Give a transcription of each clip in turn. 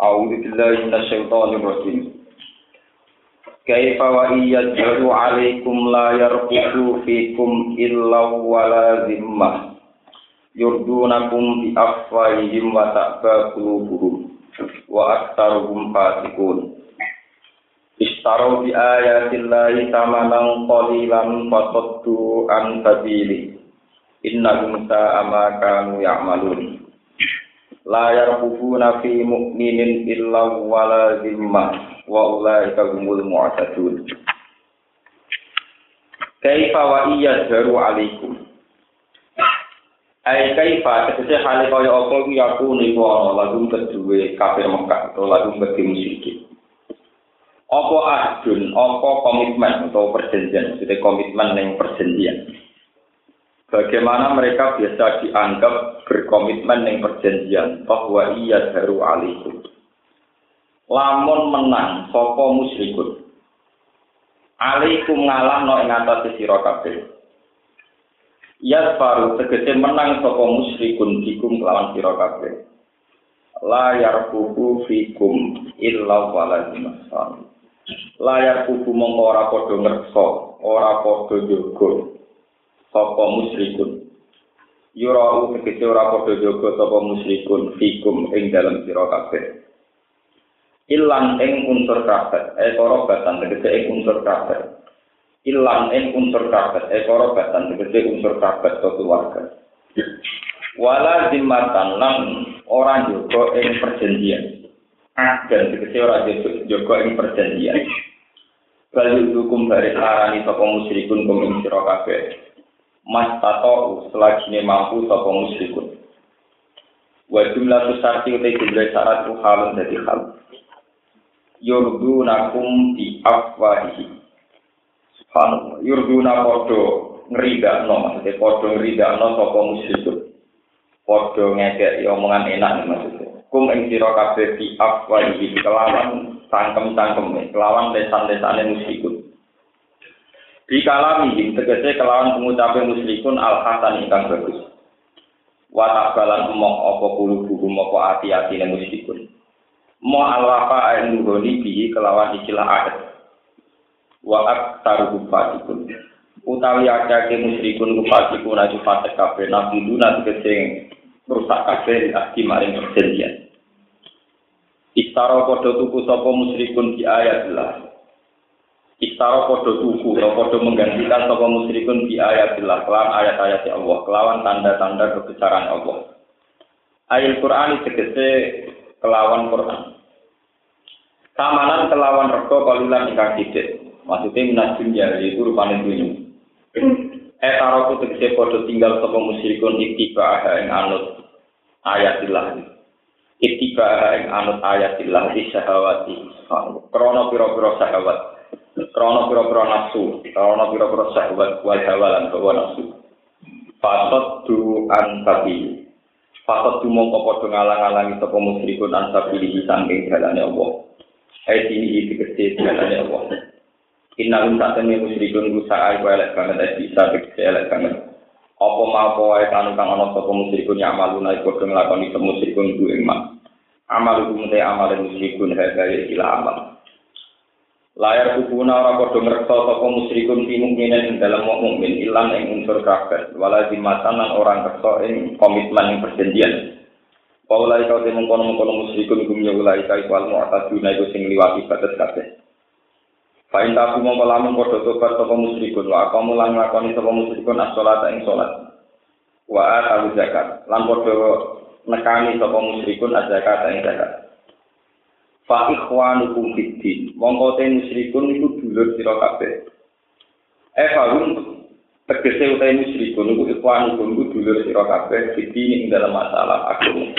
A'udzu billahi minasyaitonir rajim. Kaifa wa iyajru 'alaikum la yarqutu fikum illa wala zimmah. Yurdunakum bi afwahihim wa ta'ba qulubuhum wa aktsaruhum fasiqun. Istaru bi ayatillahi tamanan qalilan fataddu an sabili. Innahum sa'a ma kanu ya'malun la yarqubuna fi mu'minin illa wala zimmah wa ulaika humul mu'tadun kaifa wa iya jaru alaikum Ai kaifa tegese hale kaya apa kuwi aku niku ana lagu kedue kafir Mekah atau lagu bagi musyrik. Apa adun, apa komitmen atau perjanjian, maksudnya komitmen yang perjanjian. Bagaimana mereka biasa dianggap berkomitmen yang perjanjian bahwa ia baru alaikum. Lamun menang sopo musyrikun. Alaikum ngalah no ing atas sira kabeh. Ya baru tegese menang sopo musyrikun dikum lawan sira kabeh. La yarkubu fikum illa walazim Layar kubu mongko ora padha ngersa, ora padha jogo sapa musyrikun yurau tegese ora padha jaga sapa musyrikun fikum ing dalam sira kabeh. Ilang ing unsur kabeh e batan tegese ing unsur kabeh. Ilang ing unsur kabeh e batan tegese unsur kabeh to keluarga. Wala zimmatan lan ora jaga ing perjanjian. Dan tegese ora jaga ing perjanjian. Bali hukum dari arani sapa musyrikun kum ing sira kabeh mas tato selagi mampu sapa musyrikun wa jumlah susarti utai jumlah syarat halun dadi hal. Yurdu nakum di afwahihi. Subhanallah. Yurdu na podo ngerida no maksudnya podo ngerida no sapa musyrikun podo ngekek omongan enak maksudnya. Kum ing sira kabeh afwahihi kelawan cangkem-cangkem kelawan lesan-lesane musyrikun Bikalami tegese kelawan pengucapan musyrikun al hasan ingkang bagus. Watak balan emok apa kulu buku apa hati-hati ne musyrikun. Mo alwafa nuroni bihi kelawan ikilah adat. Wa aktaru kufatikun. Utawi akake musyrikun kufatikun aju fatek kafe nabi duna tegese rusak kafe ahdi maring perjanjian. Istaro podo tuku sopo musyrikun di ayat lah. Istaro podo tuku, podo menggantikan sopo musyrikun di ayatillah, kelawan ayat-ayat Allah, kelawan tanda-tanda kebesaran Allah. Ayat Quran tegese kelawan Quran. Samanan kelawan rego kalilan ingkang sidik. Maksudnya minajim ya, itu rupanya dunia. Eh taroku tegese podo tinggal musyrikun iktiba aha ing anut ayatillah. Iktiba aha ing anut ayatillah di syahawati. Krono piro-piro syahawat. Krono pira-pira nafsu, krono pira-pira syahwat wal hawa lan hawa nafsu. Fasad du an tabi. Fasad du mongko padha ngalang-alangi sapa musyrikun an tabi saking dalane Allah. Hai dini iki kecil dalane Allah. Inna lum satene musyrikun rusa ay elek banget ay bisa kecil elek banget. Apa mau apa wae kang ana sapa musyrikun ya amaluna iku padha nglakoni musyrikun duwe iman. Amal iku mute amal musyrikun hadaya ila amal. Layar kubuna ora padha ngreksa sapa musyrikun fi mukminin dalam mukmin ilang ing unsur kafir wala dimatan lan ora ngreksa ing komitmen ing perjanjian Paulai kau temu kono kono musyrikun gum ya ulai kai wal mu'taduna iku sing liwati batas kabeh. Fain taku mongko lamun padha tobat sapa musyrikun wa kamu lan nglakoni sapa musyrikun as-salat ing salat. Wa atu zakat lan padha nekani sapa musyrikun az-zakat ing zakat. Fa ikhwanukum fiddin. Mongko te musyrikun iku dulur sira kabeh. E farum tegese utahe musyrikun iku ikhwanukum iku dulur sira kabeh fiddin ing dalam masalah agama.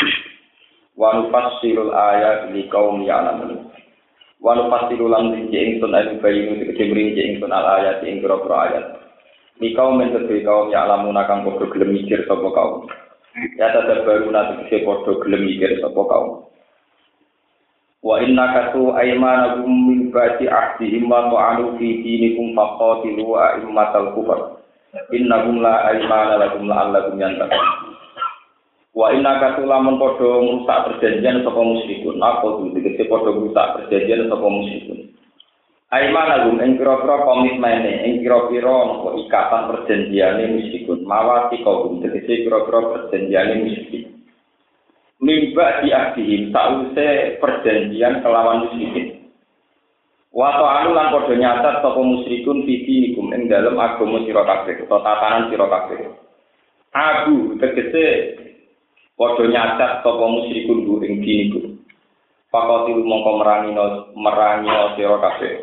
Wa nufassirul ayat li qaum ya'lamun. Wa nufassiru lan rinci ingsun ayu bayinu tegese rinci ingsun al ayat ing pira-pira ayat. Li kaum men tegese kaum ya'lamun kang padha gelem mikir sapa kaum. Ya tadabbaru nate tegese padha gelem mikir sapa kaum wa inna katu aymanakum min ba'di ahdihim wa ta'alu fi dinikum faqatilu a'immatal kufar innahum la aymana lakum la'allakum yantakum Wa inna kasulamun podo merusak perjanjian sapa musyrikun. Napa tuh dikece podo merusak perjanjian sapa musyrikun. Aiman agum ing pira-pira komitmene, ing pira-pira napa ikatan perjanjiane musyrikun. Mawati kaum dikece pira-pira perjanjiane musyrikun. Mimba di ahdihim sause perjanjian kelawan musyrikin. Wato anu lan padha nyatat sapa musyrikun fiti nikum ing dalem agama sira kabeh utawa tatanan sira kabeh. Abu tegese padha nyacat sapa musyrikun bu ing diniku pakoti mongko merangi merangi sira kabeh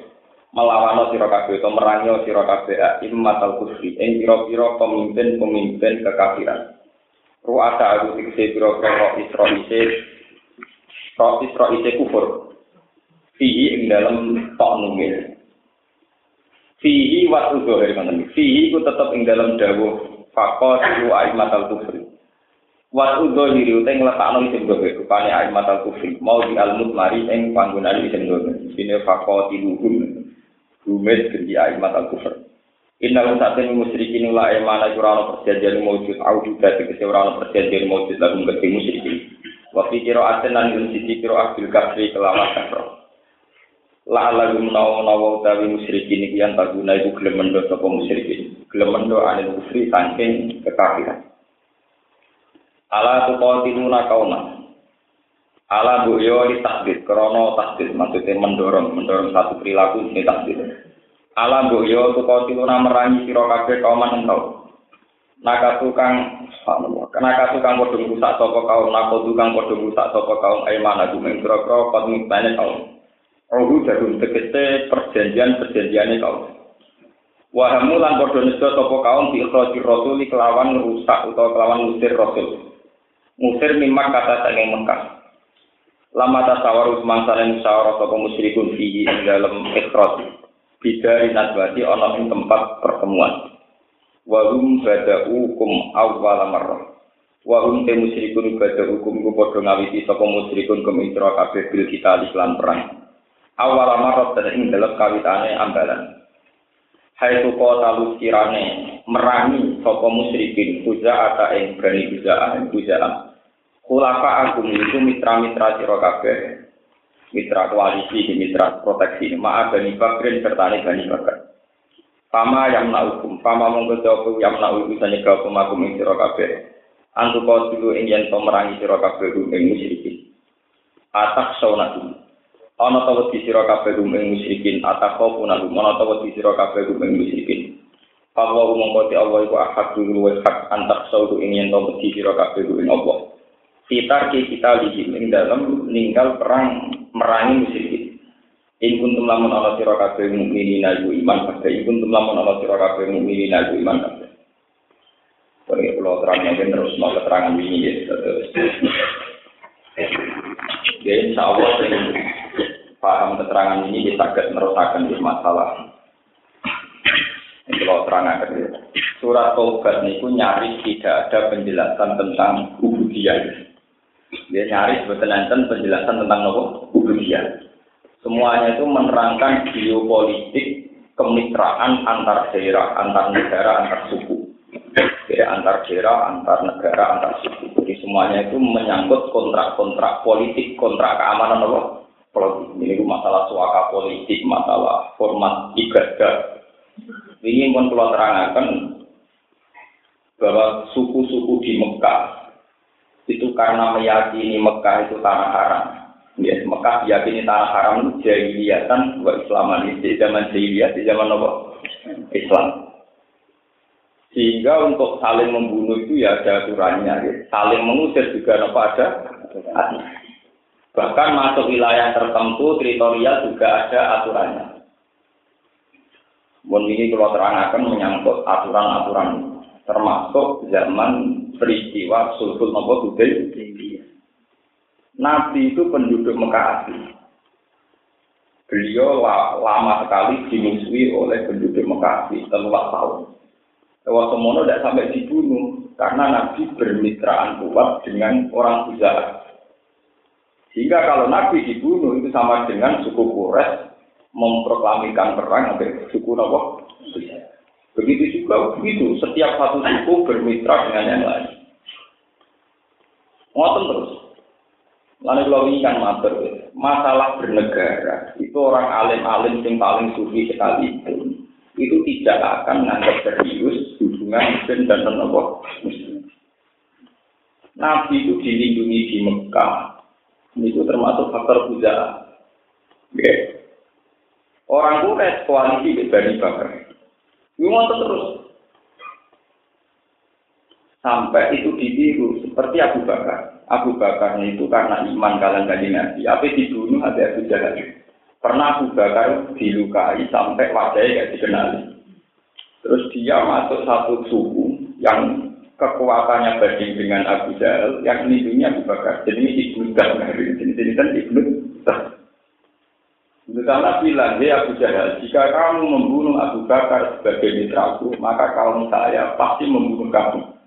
melawan sira kabeh utawa merangi sira kabeh immatal kufri ing pira-pira pemimpin-pemimpin kekafiran ruasa aku tiksi biro kero isro isi tok isro isi kufur? Fihi ing dalem tok nunge fihi wat uzuh fihi ku tetep ing dalem dawuh fako siru aimatal kufri. Wa uzuh hiri uta ing letak nung isim gobe rupanya aimat kufri. Mau di al mutmari ing panggunaan isim gobe ini fako tiluhum rumit gendi aimat al kufri. Inna rum saat ini musyrikin ula emana kurang perjanjian mewujud au juga tegese ora perjanjian mewujud lagu gede musyrikin. Waktu kiro aten lan yun sisi kiro akbil kafri kelawan kafro La lagu menawa nawa utawi musyrikin iki yang tak guna iku gelem mendo sapa musyrikin. Gelem mendo anil kufri saking kekafiran. Ala tu qatiluna kauna. Ala bu yo di takdir, krono takdir, maksudnya mendorong, mendorong satu perilaku ini takdir. Ala bu yo tu qatiluna merangi sira kabeh kauman engkau. Naka tukang subhanallah. Naka tukang padha rusak sapa kaum, naka tukang padha rusak sapa kaum aimana gumeng kira-kira pat mitane kaum. Rohu jarum perjanjian-perjanjiane kaum. Wahamu lan padha nesto sapa kaum di ikhraji rasul kelawan rusak utawa kelawan ngusir rasul. Musir mimak kata saking Mekah. Lama tasawaru semangsa yang musyawarah sapa musyrikun fihi dalam ikhraj. Bidari nasbati ana ing tempat pertemuan. Wahum bada'u kum awwala marrah. Wahum te musyrikun bada'u kum ku padha ngawiti sapa musyrikun kum kabeh bil kita iklan perang. Awwala marrah ing dalam kawitane ambalan. Hai tu kota lu kirane merangi sapa musyrikin kuza ata ing berani kuza ing kuza Khulafa aku itu mitra-mitra kabeh. Mitra koalisi, mitra proteksi. Ma'a Bani Bakrin serta Bani Bakar. Pama yang hukum, pama mongko jawab yang naukum sanya kau pemakum ing sira kabeh. Antu kau dulu ing yen merangi sira kabeh ing musyrikin. Atak saunatu. Ana ta wedi sira kabeh ing musyrikin, atak kau pun aku, ana ta wedi sira kabeh ing musyrikin. Pawa mongko ti Allah iku ahad dulu hak antak saudu ing yen to wedi sira kabeh Allah. Fitar ki kita lihim dalam meninggal perang merangi musyrikin. In kuntum lamun ala sira kabeh mukminin iku iman kabeh. In kuntum lamun ala sira kabeh mukminin iku iman kabeh. Ini kalau terang mungkin terus mau keterangan ini ya. Terus. Ya insya Allah paham keterangan ini kita akan merusakan di masalah. Kalau terang akan Surat ini nyaris tidak ada penjelasan tentang ubudiyah. Dia nyari sebetulnya penjelasan tentang nopo ubudiyah. Semuanya itu menerangkan geopolitik kemitraan antar daerah, antar negara, antar suku. Ya, antar daerah, antar negara, antar suku. Jadi semuanya itu menyangkut kontrak-kontrak politik, kontrak keamanan nopo politik. Ini masalah suaka politik, masalah format ibadah. Ini pun kalau terangkan bahwa suku-suku di Mekah itu karena meyakini Mekah itu tanah haram. Ya, Mekah diyakini tanah haram itu jahiliyatan wa Islaman di zaman jahiliyah di zaman apa? Islam. Sehingga untuk saling membunuh itu ya ada aturannya, ya. saling mengusir juga apa ada Bahkan masuk wilayah tertentu teritorial juga ada aturannya. Mohon ini kalau terangkan menyangkut aturan-aturan termasuk zaman peristiwa sulhul nopo Hudayl. Nabi itu penduduk Mekah asli. Beliau lama sekali dimusuhi oleh penduduk Mekah asli, telulah tahun. Lewat semono tidak sampai dibunuh karena Nabi bermitraan kuat dengan orang Huzah. Sehingga kalau Nabi dibunuh itu sama dengan suku Quraisy memproklamikan perang sampai suku Nabi Begitu juga begitu, setiap satu suku bermitra dengan yang lain. Ngoten terus. Lalu kalau ini kan mater, masalah bernegara itu orang alim-alim yang paling sufi sekali itu, itu tidak akan menganggap serius hubungan muslim dan non. Nabi itu dilindungi di Mekah, itu termasuk faktor budaya. Okay. Orang Quraisy koalisi Bani Bakar. Ini terus sampai itu ditiru seperti Abu Bakar. Abu Bakar itu karena iman kalian kaji Nabi, apa dibunuh ada Abu Jahal. Pernah Abu Bakar dilukai sampai wajahnya gak dikenali. Terus dia masuk satu suku yang kekuatannya banding dengan Abu Jahal, yang lindungi Abu Bakar. Jadi ini Ibnu Ini ini kan Ibnu Karena bilang, ya Abu Jahal, jika kamu membunuh Abu Bakar sebagai mitraku, maka kaum saya pasti membunuh kamu.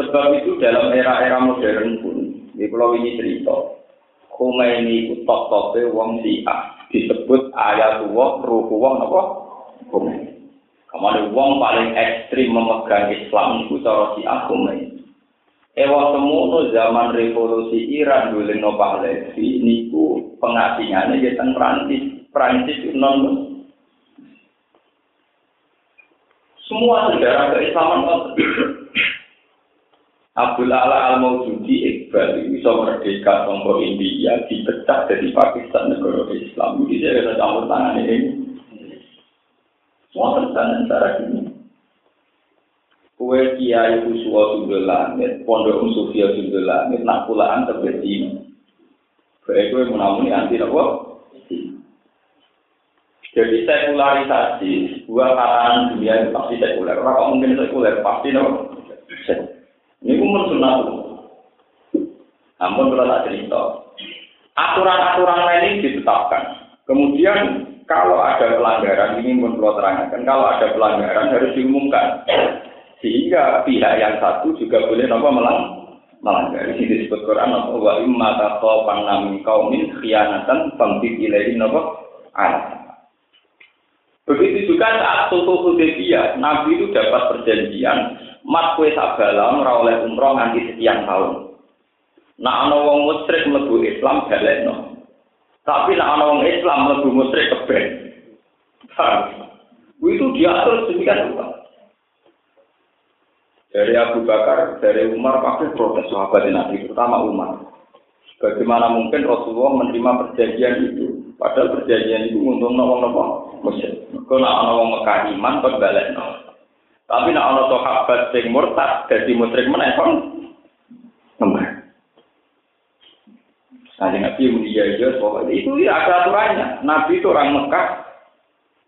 Sebab itu dalam era-era modern pun, di pulau ini cerita, Khomeini itu top-topnya wong siah, disebut ayat wong, ruh wong apa? Khomeini. Kemudian wong paling ekstrim memegang Islam itu cara siah Khomeini. Ewa semono zaman revolusi Iran dulu no Pahlavi niku pengasingannya di Prancis, Prancis itu non semua sejarah keislaman Abdul Ala al Maujudi Iqbal bisa merdeka sangka India dipecah dari Pakistan negara Islam. Dia ada campur tangan ini. Semua terjadi cara ini. Kue kiai kusua sundel langit pondok sufia sundel langit nak pulaan terjadi kue kue menamuni anti nopo jadi sekularisasi sebuah kalangan dunia itu pasti sekuler. Orang mungkin sekuler? Pasti nopo ini umur sunnah Namun kalau tak cerita, aturan-aturan lain ini ditetapkan. Kemudian kalau ada pelanggaran, ini pun perlu terangkan, kalau ada pelanggaran harus diumumkan. Sehingga pihak yang satu juga boleh nopo melang melanggar. Ini disebut Quran nopo wa imma taqawan namin kaumin khianatan famtid ilaihi nopo Begitu juga saat Sultan Hudaybiyah, Nabi itu dapat perjanjian mat kue sabala ora oleh umroh nganti sekian tahun. Nak ana wong musyrik mlebu Islam balekno. Tapi nak ana wong Islam mlebu musyrik keben. Itu diatur sedemikian rupa. Dari Abu Bakar, dari Umar pasti protes sahabat Nabi, terutama Umar. Bagaimana mungkin Rasulullah menerima perjanjian itu? Padahal perjanjian itu untuk nolong-nolong musyrik. Kalau nak ana Mekah iman, kok balekno. Tapi nak ana sahabat sing murtad dadi musyrik meneh Nah, Nabi mulia ya, itu ya ada aturannya. Nabi itu orang Mekah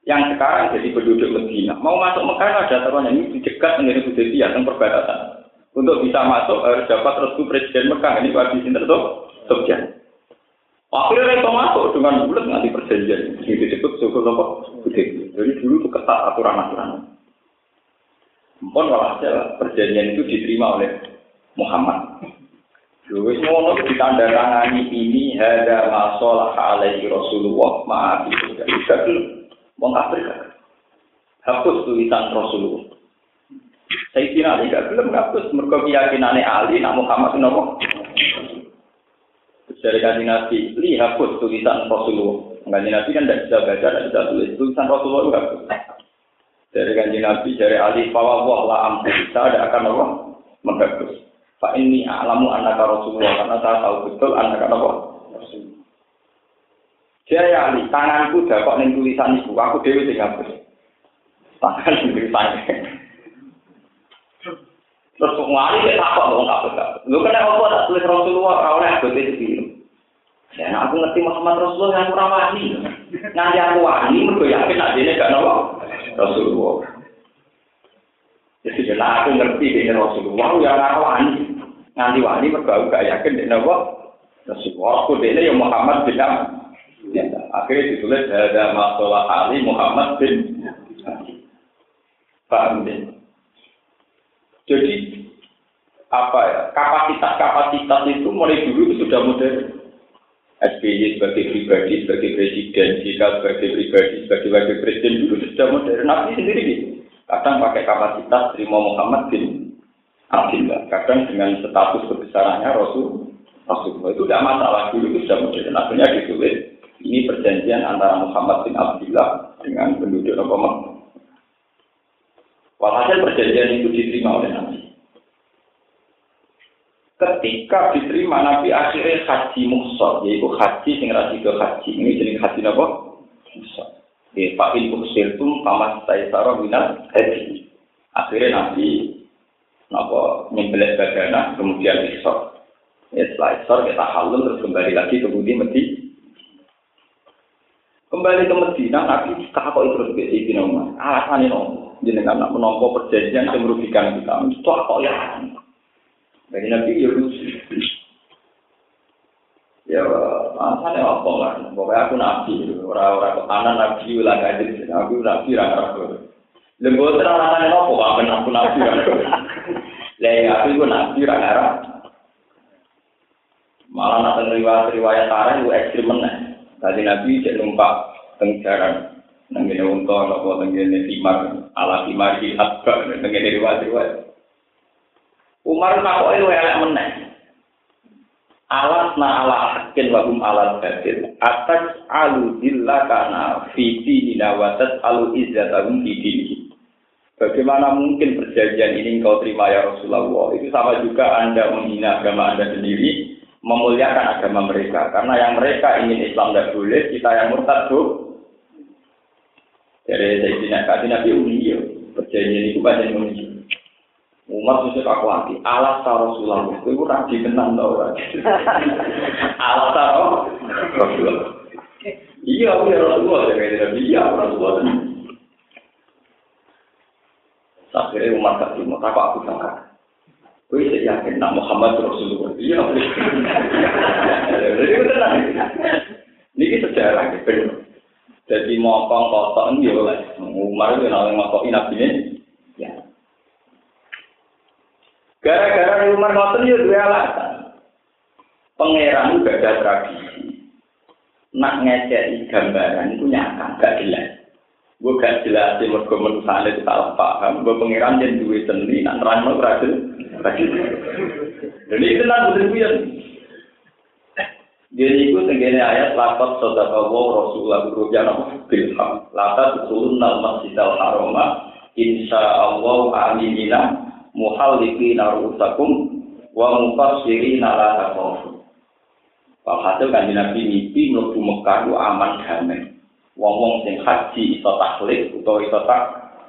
yang sekarang jadi penduduk Medina. Mau masuk Mekah ada aturannya. Ini dicegat dengan Hudaybiyah yang perbatasan. Untuk bisa masuk harus dapat restu Presiden Mekah. Ini Pak Sinter tuh Sofyan. Akhirnya mereka masuk dengan bulat nanti perjanjian. Ini disebut suku apa? Jadi dulu itu ketat aturan-aturan. Pun walhasil perjanjian itu diterima oleh Muhammad. Luwis ngono ditandatangani ini ada masalah alaihi Rasulullah maaf itu bisa belum. Wong Afrika. Hapus tulisan Rasulullah. Saya kira Ali gak belum hapus mereka keyakinannya Ali nak Muhammad nopo. Dari kaji Nabi, li hapus tulisan Rasulullah. Kaji Nabi kan tidak bisa baca, tidak bisa tulis. Tulisan Rasulullah hapus dari kanji Nabi dari Ali bahwa wah lah ampun saya akan Allah menghapus. Pak ini alamu anak Rasulullah karena saya tahu betul anak apa Dia ya Ali tanganku dapat nih tulisan ibu aku dewi sing hapus. Tangan tulisan. Terus ngari dia takut dong hapus. Lu kena apa tak tulis Rasulullah ora oleh itu Ya, aku ngerti Muhammad Rasulullah yang kurang wani. Nanti aku wani, mergo yakin nak dene gak nopo. Rasulullah. Jadi kalau aku ngerti ini Rasulullah, ya aku wani. Nanti wani mergo gak yakin dene nopo. Rasulullah. Aku dene yang Muhammad bin Ya, akhirnya ditulis ada masalah Ali Muhammad bin Paham ya? Jadi apa ya kapasitas-kapasitas itu mulai dulu sudah modern. SBY sebagai pribadi, sebagai presiden, JK sebagai pribadi, sebagai wakil presiden dulu sudah modern. Nabi sendiri gitu. Kadang pakai kapasitas terima Muhammad bin Abdullah. Kadang dengan status kebesarannya Rasul Rasulullah itu tidak masalah dulu itu sudah modern. Akhirnya ditulis ini perjanjian antara Muhammad bin Abdullah dengan penduduk Roma. Walhasil perjanjian itu diterima oleh Nabi. Ketika diterima Nabi akhirnya haji muksor, yaitu haji sing ke haji. Ini jenis haji apa? Muksor. Di Fa'il Uksirtum Pamas Taisara Minat Haji. Akhirnya Nabi Napa nyembelih badana kemudian isor. Ya setelah isor kita halul terus kembali lagi ke Budi Medi. Kembali ke Medina Nabi kok terus ke Sayyidina Umar. Alasannya no, jenengan nak menompo perjanjian yang merugikan kita. Itu kok ya. Dari Nabi ya. Ya, alasannya apa lah? Pokoknya aku nabi, orang-orang ke kanan nabi, ulah ngaji, aku nabi, orang-orang Lembut terang alasannya apa? Apa aku nabi? Lah ya aku itu nabi ra ngarep. Malah nak riwayat-riwayat tarah itu ekstrim meneh. Tadi nabi cek numpak teng jaran nang ngene unta apa teng timar ala timar di abba nang riwayat-riwayat. Umar takoke lu elek meneh. Alas na ala hakin wahum ala batil. Atas alu dilla kana fiti dinawatat alu izzatahum fiti Bagaimana mungkin perjanjian ini engkau terima ya Rasulullah? Itu sama juga Anda menghina agama Anda sendiri, memuliakan agama mereka. Karena yang mereka ingin Islam tidak boleh, kita yang murtad tuh. Jadi saya tidak kasih Nabi Uni, perjanjian itu banyak Uni. Umar susah aku hati. Alas ta Rasulullah. Itu raji tenang tau. Alas ta Rasulullah. Iya, aku ya Rasulullah. Iya, Rasulullah. Akhirnya Umar gak terima, tak aku sangka. Wih, saya yakin nak Muhammad Rasulullah. Iya, jadi tenang. Ini sejarah gitu. Jadi ini ya oleh Umar itu nabi ini. Ya. Gara-gara Umar ya dua alasan. Pangeran juga ada tradisi. Nak ngecek gambaran itu nyakang, gak jelas. Gue gak jelas sih mergo menusane salah paham. Gue pengiran yang duwe seni, nak terang lo berhasil. Jadi itu lah ya. Jadi itu tenggine ayat lapat saudara Allah Rasulullah nama bilham. Latat turun nal masjid al haroma. Insya Allah aminina muhallikina rusakum wa mufassirina la takhafu. Walhasil kan Nabi mimpi mlebu Mekah aman damai. Wong-wong sing haji iso taklid utawa iso tak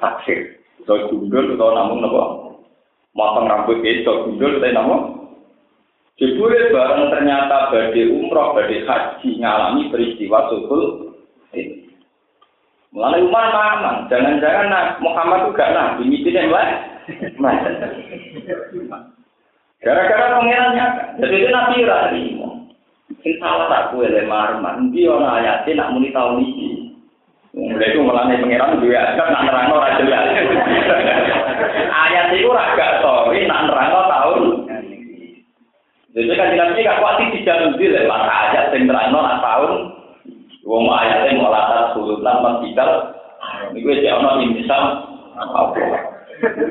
taksir iso gundul utawa namung napa motong rambut iso gundul utawa namung Jebule bareng ternyata badhe umroh, badhe haji ngalami peristiwa sukul ini. Mulai Umar mamang, jangan-jangan nah, Muhammad itu gak nabi, misalnya lah. Gara-gara pengirannya, jadi itu nabi rani. Sing salah tak kue lemar, mandi orang ayatnya nak muni tahun ini. Mulai itu melani pengiran juga agak nak nerangno ora jelas. Ayat itu agak sorry nak nerangno tahun. Jadi kan nabi gak kuat jalan di lewat ayat sing nerangno nak tahun. Wong ayatnya mau latar sulutan masjidal. Ini gue cek ono intisam apa?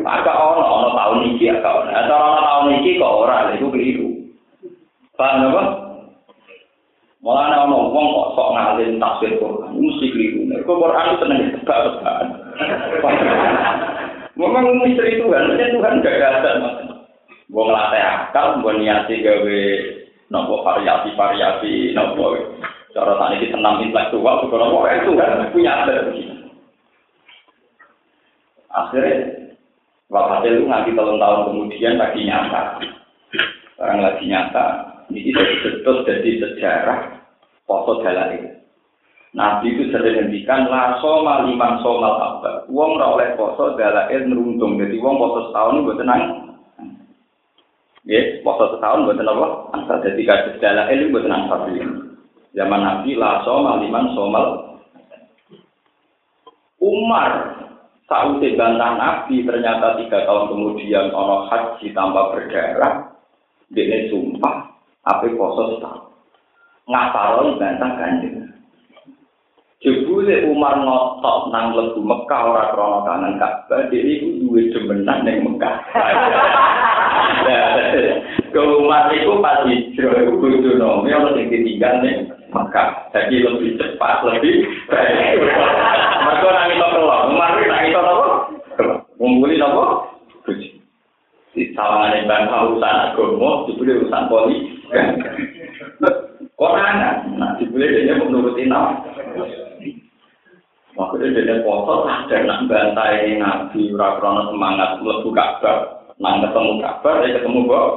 Agak ono ono tahun ini agak ono. Atau ono tahun ini kok ora itu keliru. Paham apa? Malah ana ono wong kok sok ngalim tafsir Quran, mesti keliru. Nek Quran itu tenang tebak-tebakan. Memang misteri Tuhan, ya Tuhan gak ada mas. Wong latih akal, mbok niati gawe nopo variasi-variasi nopo. Cara tadi kita tenang intelektual, bukan nopo itu kan punya ada Akhirnya, Bapak itu nanti tahun-tahun kemudian lagi nyata. Sekarang lagi nyata, ini betul jadi sejarah poso dalai. Nabi itu sering ngendikan la soma liman somal apa. Wong ora oleh poso dalai neruntung. Jadi wong poso setahun itu tenang. Ya, poso setahun buat apa? Asal jadi kasus dalai itu buat tenang tapi. Zaman Nabi la soma liman somal. Umar saat bantah Nabi ternyata tiga tahun kemudian ono haji tanpa berdarah. Dia sumpah apa poso setahun. Ngapalon bantah kanjeng. Jebule Umar ngotot nang lebu Mekah ora krana kangen Ka'bah, dhewe iku duwe demenan ning Mekah. Ke umat itu pas hijrah itu kudu nomi ono sing ditinggal nih maka jadi lebih cepat lebih baik. Mereka nang itu keluar, umat itu nang itu apa? Ngumpuli apa? Di sawangan bangsa urusan agama, dibeli urusan politik. Orang nah dibeli dia menuruti nama. Maksudnya dia foto ada nak bantai nabi ora krono semangat mlebu Ka'bah, nang ketemu Ka'bah ya ketemu kok.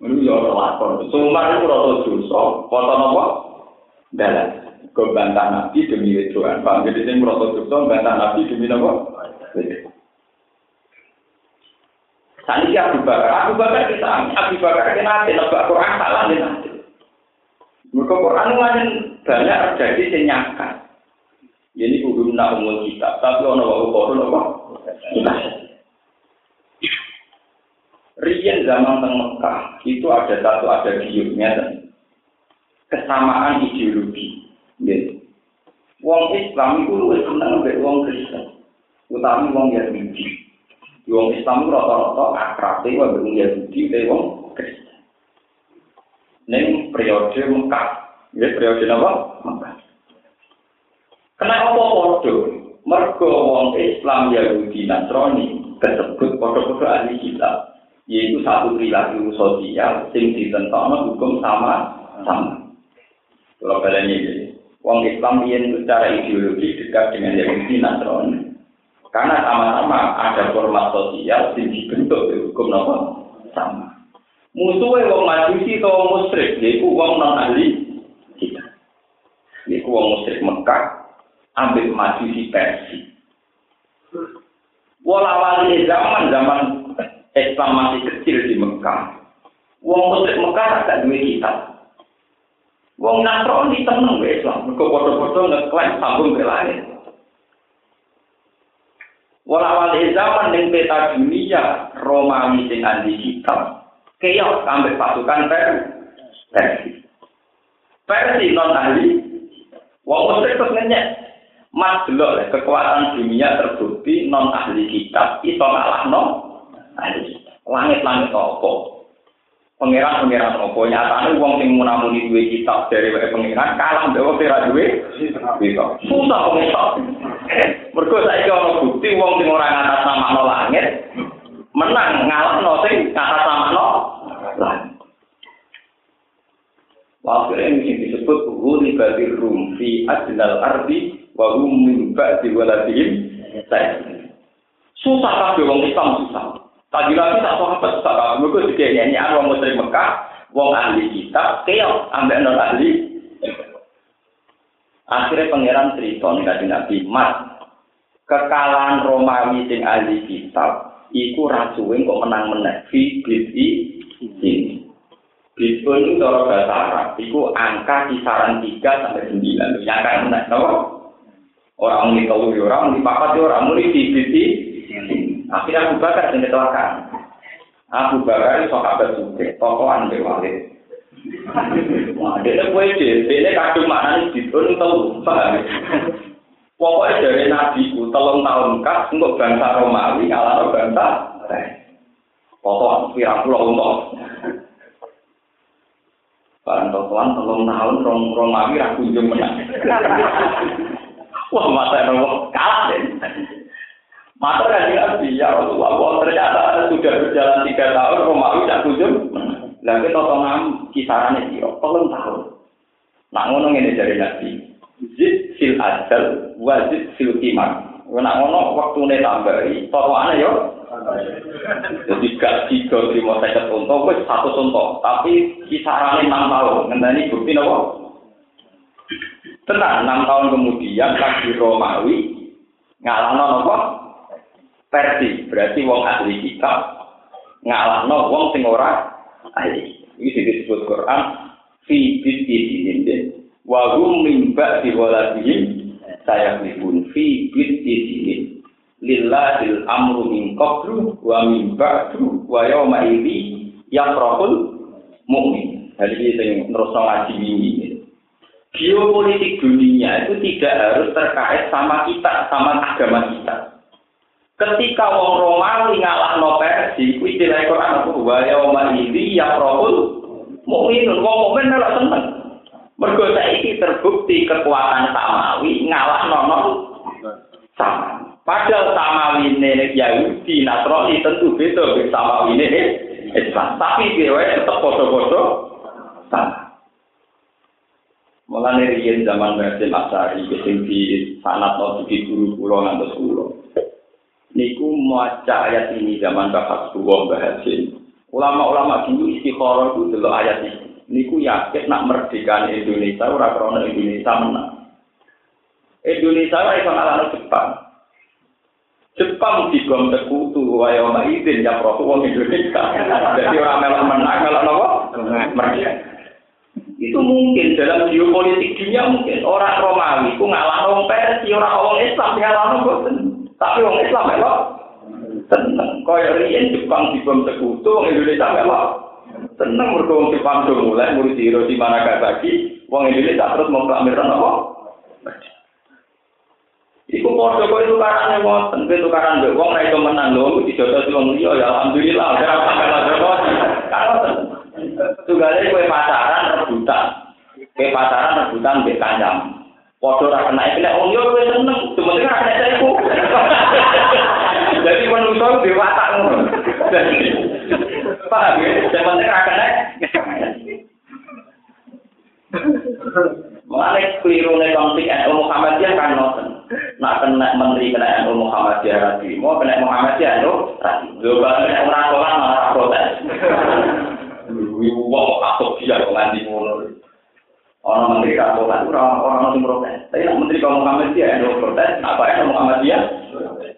Ini ya lakon. Sumar itu ora dosa, foto napa? Dalan. Kau bantah nabi demi wedoan. Paham jadi sing merasa dosa bantah nabi demi napa? Sani Abu Bakar, Abu Bakar kita, Abu Bakar kita nanti nebak Quran salah nanti. Mereka Quran banyak terjadi senyakan. Nak umum kita, tapi ono wae kono nopo. Rian zaman teng Mekah itu ada satu ada giurnya kesamaan ideologi. Gitu. Wong Islam itu lebih senang mbek wong Kristen, utami wong Yahudi. Wong Islam itu rata-rata akrab e wong Yahudi e wong Kristen. Neng periode Mekah, ya periode apa? Mekah. Kenapa podo? Mergo wong Islam Yahudi Nasrani tersebut podo-podo ahli kita, yaitu satu perilaku sosial sing ditentokno hukum sama sama. Kalau kalian ini, wong Islam yang secara ideologi dekat dengan Yahudi Nasrani. Karena sama-sama ada format sosial sing dibentuk hukum apa sama. Musuhnya wong majusi atau musyrik, yaitu wong non ahli kita. Yaitu wong musyrik Mekah, ambil maju di Persi. Walawali zaman zaman Islam masih kecil di Mekah. Wong Muslim Mekah agak dua kitab. Wong Nasrani tenang be Islam. Mereka foto-foto ngeklaim sambung ke langit. Walawali zaman yang peta dunia Romawi sing andi kitab. Keok sampai pasukan Persi. Persi non ahli. Wong Muslim terus ngenyek. Mas delok kekuatan dunia terbukti non ahli kitab iso ngalahno ahli kitab. Langit-langit apa? Pangeran-pangeran apa nyatane wong sing munamuni duwe kitab dari wae pangeran kalah mbek wong duwe bisa. Susah kok iso. Mergo saiki bukti wong sing ora ngatas nama langit menang ngalahno sing ngatas nama langit. Waktu ini disebut Huli Badir Rum fi Adnal Ardi wa hum min ba'di waladihim. Susah kabeh wong Islam susah. Tadi lagi tak sahabat susah kabeh. Mergo dikene wong muslim Mekah, wong ahli kitab, keok ambek non ahli. Akhirnya pangeran nih kaji Nabi, Mas, kekalahan Romawi sing ahli kitab, iku rasuwe kok menang menang fi bid'i ini. Bid'un itu cara bahasa Arab, iku angka kisaran 3 sampai 9. Yang kan menang, no? Orang muni telu ya orang muni papat ya orang muni tibiti. Akhirnya Abu Bakar yang kecelakaan. Abu Bakar sahabat juga, tokohan di walid. Wah, dia kue dia, dia kadung mana nih di turun tahu, paham? Pokoknya dari Nabi ku telung tahun kas untuk bangsa Romawi ngalah bangsa. Potongan pirang pulau untuk. Barang totoan telung tahun Romawi ragu kunjung menang. Wah, masa nopo kalah deh. Masa kan ya Rasulullah, wah ternyata sudah berjalan tiga tahun, Romawi tak kunjung. Lagi totongan kisarannya dia, tolong tahun. Nak ngono ini dari nabi. Zid fil ajal, wazid fil kimar. Nak ngono waktu ini tambahi, totongannya yo. Jadi gak tiga lima seket untuk, satu contoh. Tapi kisarannya enam tahun. Nanti bukti nopo. Tenang, enam tahun kemudian lagi Romawi ngalahno nopo Persi, berarti wong ahli kitab ngalahno wong sing ora ahli. Ini disebut Quran fi bid'i dinin wa hum min ba'di waladihim libun fi dinin lillahil amru min qablu wa min ba'du wa yawma idzi yafrahul mu'min. Jadi ini sing terus ngaji ini geopolitik dunia itu tidak harus terkait sama kita, sama agama kita. Ketika wong Romawi ngalahno Persia, kuwi istilah Quran apa wa yauma idzi yafrahul mukminun wong mukmin melok seneng. Mergo saiki terbukti kekuatan Samawi ngalahno sama. Padahal Samawi ini Yahudi, Nasrani tentu beda Samawi ini Islam. Tapi dia tetap foto-foto sama. Mulane riyen zaman Basim Asari sing di sanat no di guru kula ngantos kula. Niku maca ayat ini zaman Bapak Tua Bahasin. Ulama-ulama dulu istikharah itu delok ayat ini. Niku yakin nak merdeka Indonesia ora krana Indonesia menang. Indonesia ora iso ngalahno Jepang. Jepang digom sekutu wae ana izin ya pro wong Indonesia. Jadi ora melok menang melok napa? Merdeka. Itu mungkin dalam geopolitik dunia mungkin orang Romawi ku ngalah orang Persia, orang orang Islam ngalah boten. Tapi orang Islam melok tenang. Kaya riyen Jepang dibom sekutu, orang Indonesia melok tenang. Mereka orang Jepang sudah mulai murid di mana Nagasaki, orang Indonesia terus mengklamirkan apa? Iku podo kok itu karane wonten, itu karane mbek wong nek menang lho, dijotos wong ya alhamdulillah, ora lha Kalau Tunggale kowe pacaran rebutan. Kowe pacaran rebutan mbek kancam. Padha ora kena nek wong yo kowe seneng, cuma ora kena iku. Jadi manusia di watak ngono. Paham ya? Yang penting ora kena. Mulai keliru nih konflik NU Muhammadiyah kan nonton. Nak kena menteri kena NU Muhammadiyah mau kena Muhammadiyah NU lagi. Dua kena orang orang malah protes. Atau dia kok nganti ngono. Orang menteri kan orang orang yang protes. Tapi nak menteri yang protes, apa?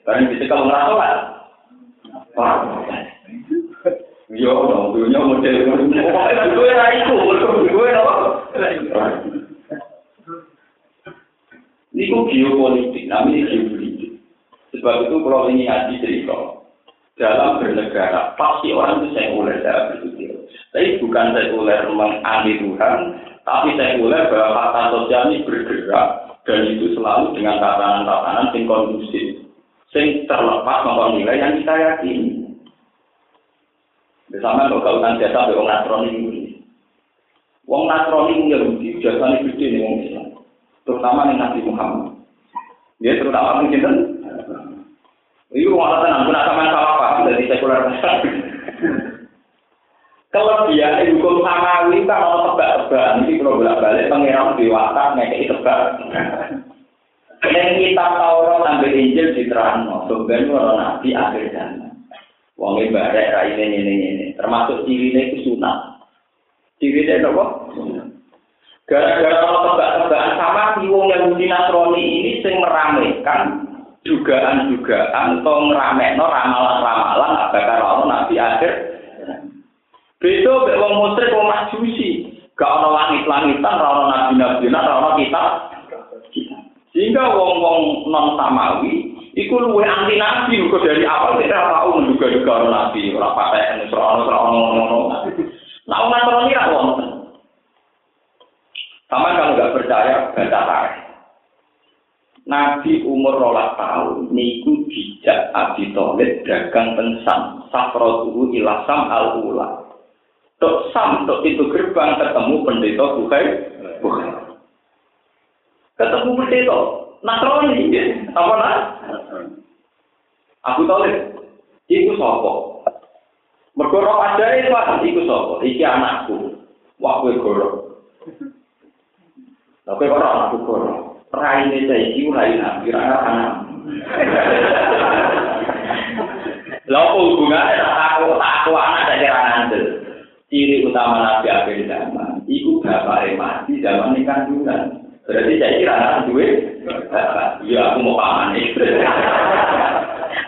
Karena bisa kamu kan? Yo, dong, dunia model gue gue geopolitik, namanya geopolitik. Sebab itu kalau ini cerita, dalam bernegara pasti orang itu sekuler dalam berpikir. Tapi bukan sekuler menganti Tuhan, tapi sekuler bahwa fakta sosial ini bergerak dan itu selalu dengan tatanan-tatanan yang kondusif, yang terlepas nomor nilai yang kita yakini. Bersama kalau kautan jasa wong Nasrani ini. Wong Nasrani Yahudi jasanya gede nih wong Islam, terutama nih Nabi Muhammad. Dia terutama mungkin Iku malah tenang, kena sama salah paham dari sekuler. Kelebihan hukum samawi kan ono tebak-tebakan iki kalau bolak-balik pangeran dewasa ngekeki tebak. Ning kitab Taurat sampai Injil diterangno, sebenarnya orang nabi akhir zaman. Wong e barek ini ini ini, termasuk cirine iku sunat. Cirine napa? Gara-gara ono tebak-tebakan sama si wong yang Nasrani ini sing meramaikan dugaan-dugaan atau ngeramekno ramalan-ramalan bakal ono nabi akhir. Beda mek wong musyrik wong majusi, gak ono langit-langitan, ora ono nabi-nabi, ora ono kitab. Sehingga wong-wong non samawi iku luwih anti nabi kok dari awal kita tahu menduga-duga nabi, ora patek ora ono ora ono ngono. Nah, orang ini ra wonten. Sama kalau nggak percaya baca tarikh. Nabi umur rolas tahun niku dijak Abi Thalib dagang tensan safrotuhu ilasam al ula. Tok sam tok itu gerbang ketemu pendeta Bukhari. Ketemu pendeta Nasrani ya. Apa nak? Abu Thalib. Iku sapa? Mergo roh ajae iku sapa? Iki anakku. Kowe goro. Lah kowe ora anakku goro. raine saiki rai nabi ra anak. Lha opo hubungane aku aku anak dari ngandel. Ciri utama nabi akhir zaman iku bapake mati zaman ini kandungan. Berarti saya kira anak duwe Ya aku mau paman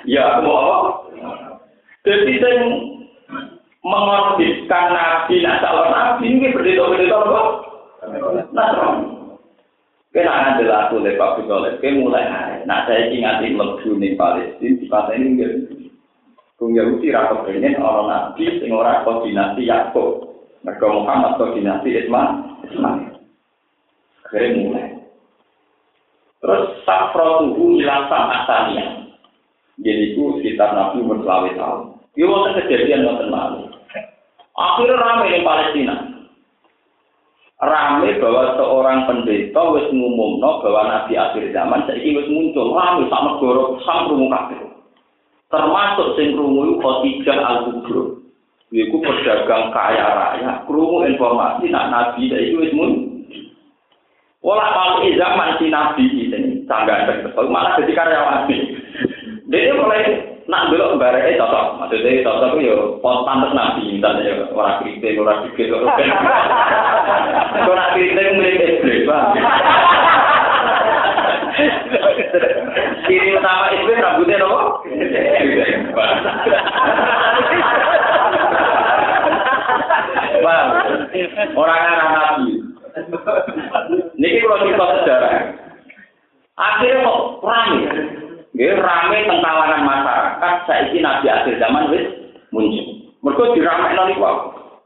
Ya aku mau? Jadi saya mengorbitkan nabi, nah calon nabi ini berdita-berdita apa? Nasrani. Kena ngandel aku Pak Busoleh, kena mulai. Nah, saya lebu di Palestina, di ini Kung Yahudi rasa pengen orang nabi, sing orang koordinasi Yaakub. Mereka Muhammad koordinasi Isma. Akhirnya mulai. Terus safrotuhu ilang sama asania. Jadi itu sekitar Nabi umur selawe tahun. Itu waktu kejadian waktu malu. Akhirnya ramai di Palestina. Ramai bahwa seorang pendeta wis ngumumno bahwa Nabi akhir zaman saiki wis muncul. Ramai sama negara sam krungu kabeh. Termasuk sing krungu iku Khadijah Al-Kubra. Iku pedagang kaya raya, krungu informasi nak Nabi saiki wis muncul. Wala kalau zaman si Nabi ini, sangat betul, malah jadi karyawan. Dia mulai nak belok bareke cocok. Maksudnya cocok itu ya pantes nabi misalnya ya ora kritik ora dikit ora ben. Ora kritik mirip iblis, Bang. Ciri utama iblis rambutnya nopo? Bang, orang arah nabi. Niki kalau cerita sejarah. Akhirnya kok rame. Nggih rame teng kalangan masyarakat saiki nabi akhir zaman wis muncul. Mergo diramekno niku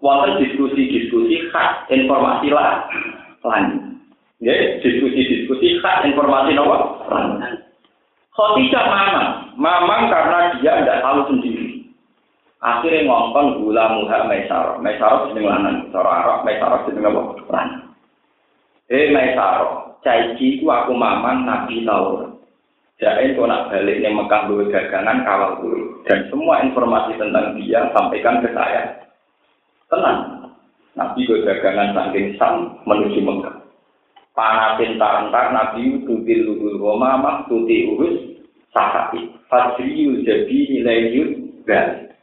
wonten diskusi-diskusi khas informasi lah lan. Nggih, diskusi-diskusi khas informasi nopo? Khotijah mamang, mamang karena dia tidak tahu sendiri. Akhirnya ngomong gula muha maisaro, maisaro jeneng lanang, cara Arab maisaro jeneng apa? Lanang. Eh maisaro, caiki ku aku mamang nabi taurat. Jain kau nak balik yang Mekah dua dagangan kawal dulu dan semua informasi tentang dia sampaikan ke saya. Tenang, Nabi gue dagangan saking sam menuju Mekah. panasin tak entar nabi tutil lubul goma mak tuti urus sahati fatriu jadi nilai yud dan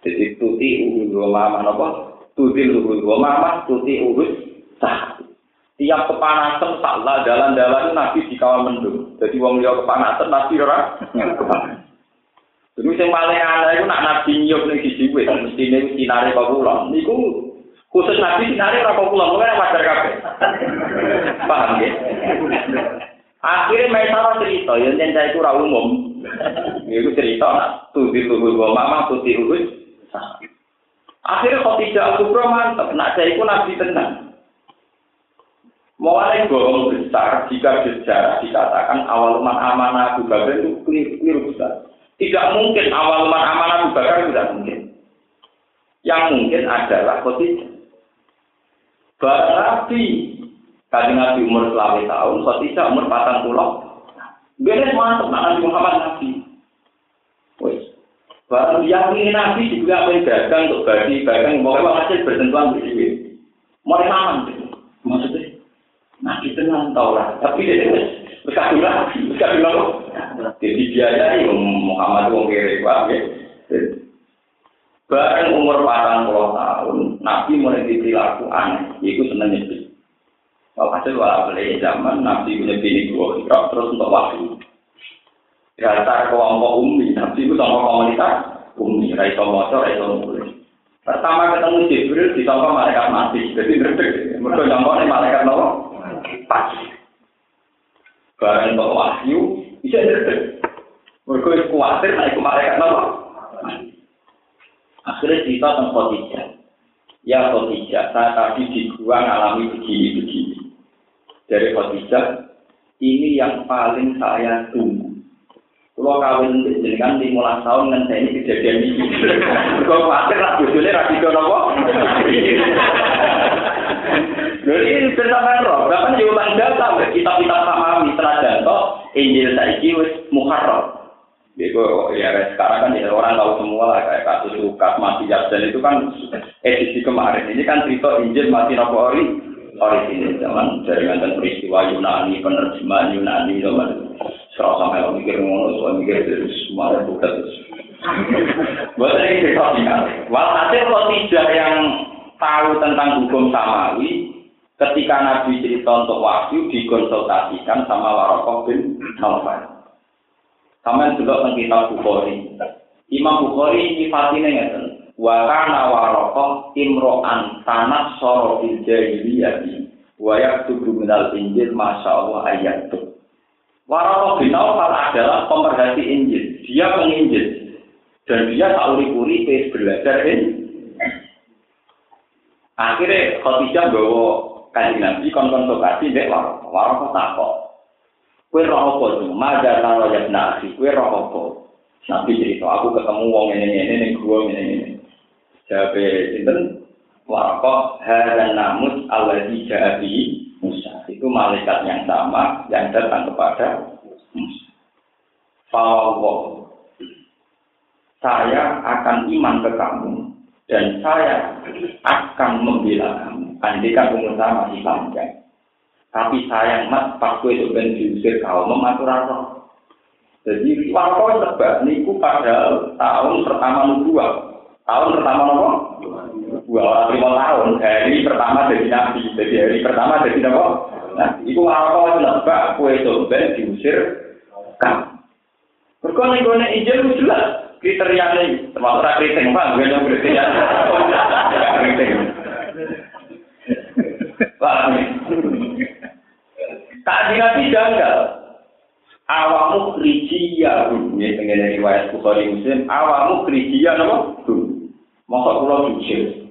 jadi tuti urus goma mak apa? Tutil lubul goma mak tuti urus sahati tiap kepanasan salah dalan-dalan nabi dikawal mendung. Jadi wong dia kepanasan nabi ora kepanasan Jadi sing paling aneh itu nak nabi nyup ning sisi sini, mestine nih sinarnya kau. Niku khusus nabi sinare ora pulang, mulai wajar kafe. Paham ya? Akhirnya masalah cerita, yang saya itu ora umum. Itu cerita tuh di tubuh gua mama putih urus. Akhirnya kok tidak aku mantep, nak saya itu nabi tenang. Mulai bohong besar jika sejarah dikatakan awal umat amanah Abu Bakar itu keliru besar. Tidak mungkin awal umat amanah Abu Bakar tidak mungkin. Yang mungkin adalah Khadijah. Barang Nabi, kali Nabi umur selama tahun, Khadijah umur patang pulau. Beres mantap Nabi Muhammad Nabi. Wes. Barang yang ini Nabi juga apa dagang untuk bagi, dagang, pokoknya hasil bersentuhan bersih. Mulai aman. Maksudnya, itu nggak tahu lah. Tapi dia berkabung lagi, lagi. Jadi biaya Muhammad wong kiri ya. Bareng umur patang puluh tahun, Nabi mulai diperilaku aneh, itu seneng nyepi. Kalau hasil walau beli zaman, Nabi punya bini dua, terus untuk wahyu. Dasar kelompok umi, Nabi itu sama komunitas umi, raiso motor, raiso mulai. Pertama ketemu Jibril, disangka malaikat mati, jadi ngerti. Mereka nyangka malaikat nolong. pagi. Barang untuk wahyu, bisa ngerti. Mereka khawatir naik ke malaikat nama. Akhirnya cerita tentang Khadijah. Ya Khadijah, saya tadi di gua ngalami begini-begini. Dari Khadijah, ini yang paling saya tunggu. Kalau kawin dengan lima tahun dengan saya ini kejadian ini. Kalau khawatir lah, bujurnya rapi apa? Jadi bersama roh, bahkan diulang data kita kita pahami setelah toh Injil saiki wis muharram. Jadi ya sekarang kan ya, orang tahu semua lah kayak kasus Lukas mati dan itu kan edisi kemarin ini kan cerita Injil mati nopo ori ini zaman dari mantan peristiwa Yunani penerjemahan Yunani zaman serau sampai mikir ngono soal mikir dari semua bukan Buat ini cerita singkat. Walhasil kalau tidak yang tahu tentang hukum samawi ketika Nabi cerita untuk wahyu dikonsultasikan sama Warokoh bin. Sama juga tentang kitab Bukhari. Imam Bukhari nyifatin ngeten. Wa kana Warokoh imro'an tanah soro fil jahiliyati wa yaktubu minal injil masya Allah ayat itu. Warokoh bin Naufal adalah pemerhati Injil. Dia penginjil. Dan dia tak uri-uri belajar Injil. Akhirnya Khadijah bawa kanjeng Nabi kon konsultasi mbek warok. Warok kok takok. Kowe roh apa to? Maja karo ya nasi, kowe roh apa? Nabi cerita, aku ketemu wong ini ini ini gua ini ini. Jabe sinten Warokoh dan namus Allah di Musa. Itu malaikat yang sama yang datang kepada Musa. Fawwah. Saya akan iman ke kamu dan saya akan membela kamu. Andikan umur saya masih panjang. Tapi sayang mas, pas itu ben diusir kau mematur Jadi Warokoh sebab niku pada tahun pertama nubuah. Tahun pertama nopo? Dua lima tahun. Hari pertama jadi nabi. Jadi hari pertama jadi nopo? Nah, itu apa nebak kue soben diusir kan. Berkon nih gue Injil itu jelas kriteria ini termasuk keriting bang, gue yang kriteria. Tak nabi janggal. Awamu krijiya, ini pengen riwayat Bukhari Muslim. Awamu krijiya, nopo? Masa pulau jujur.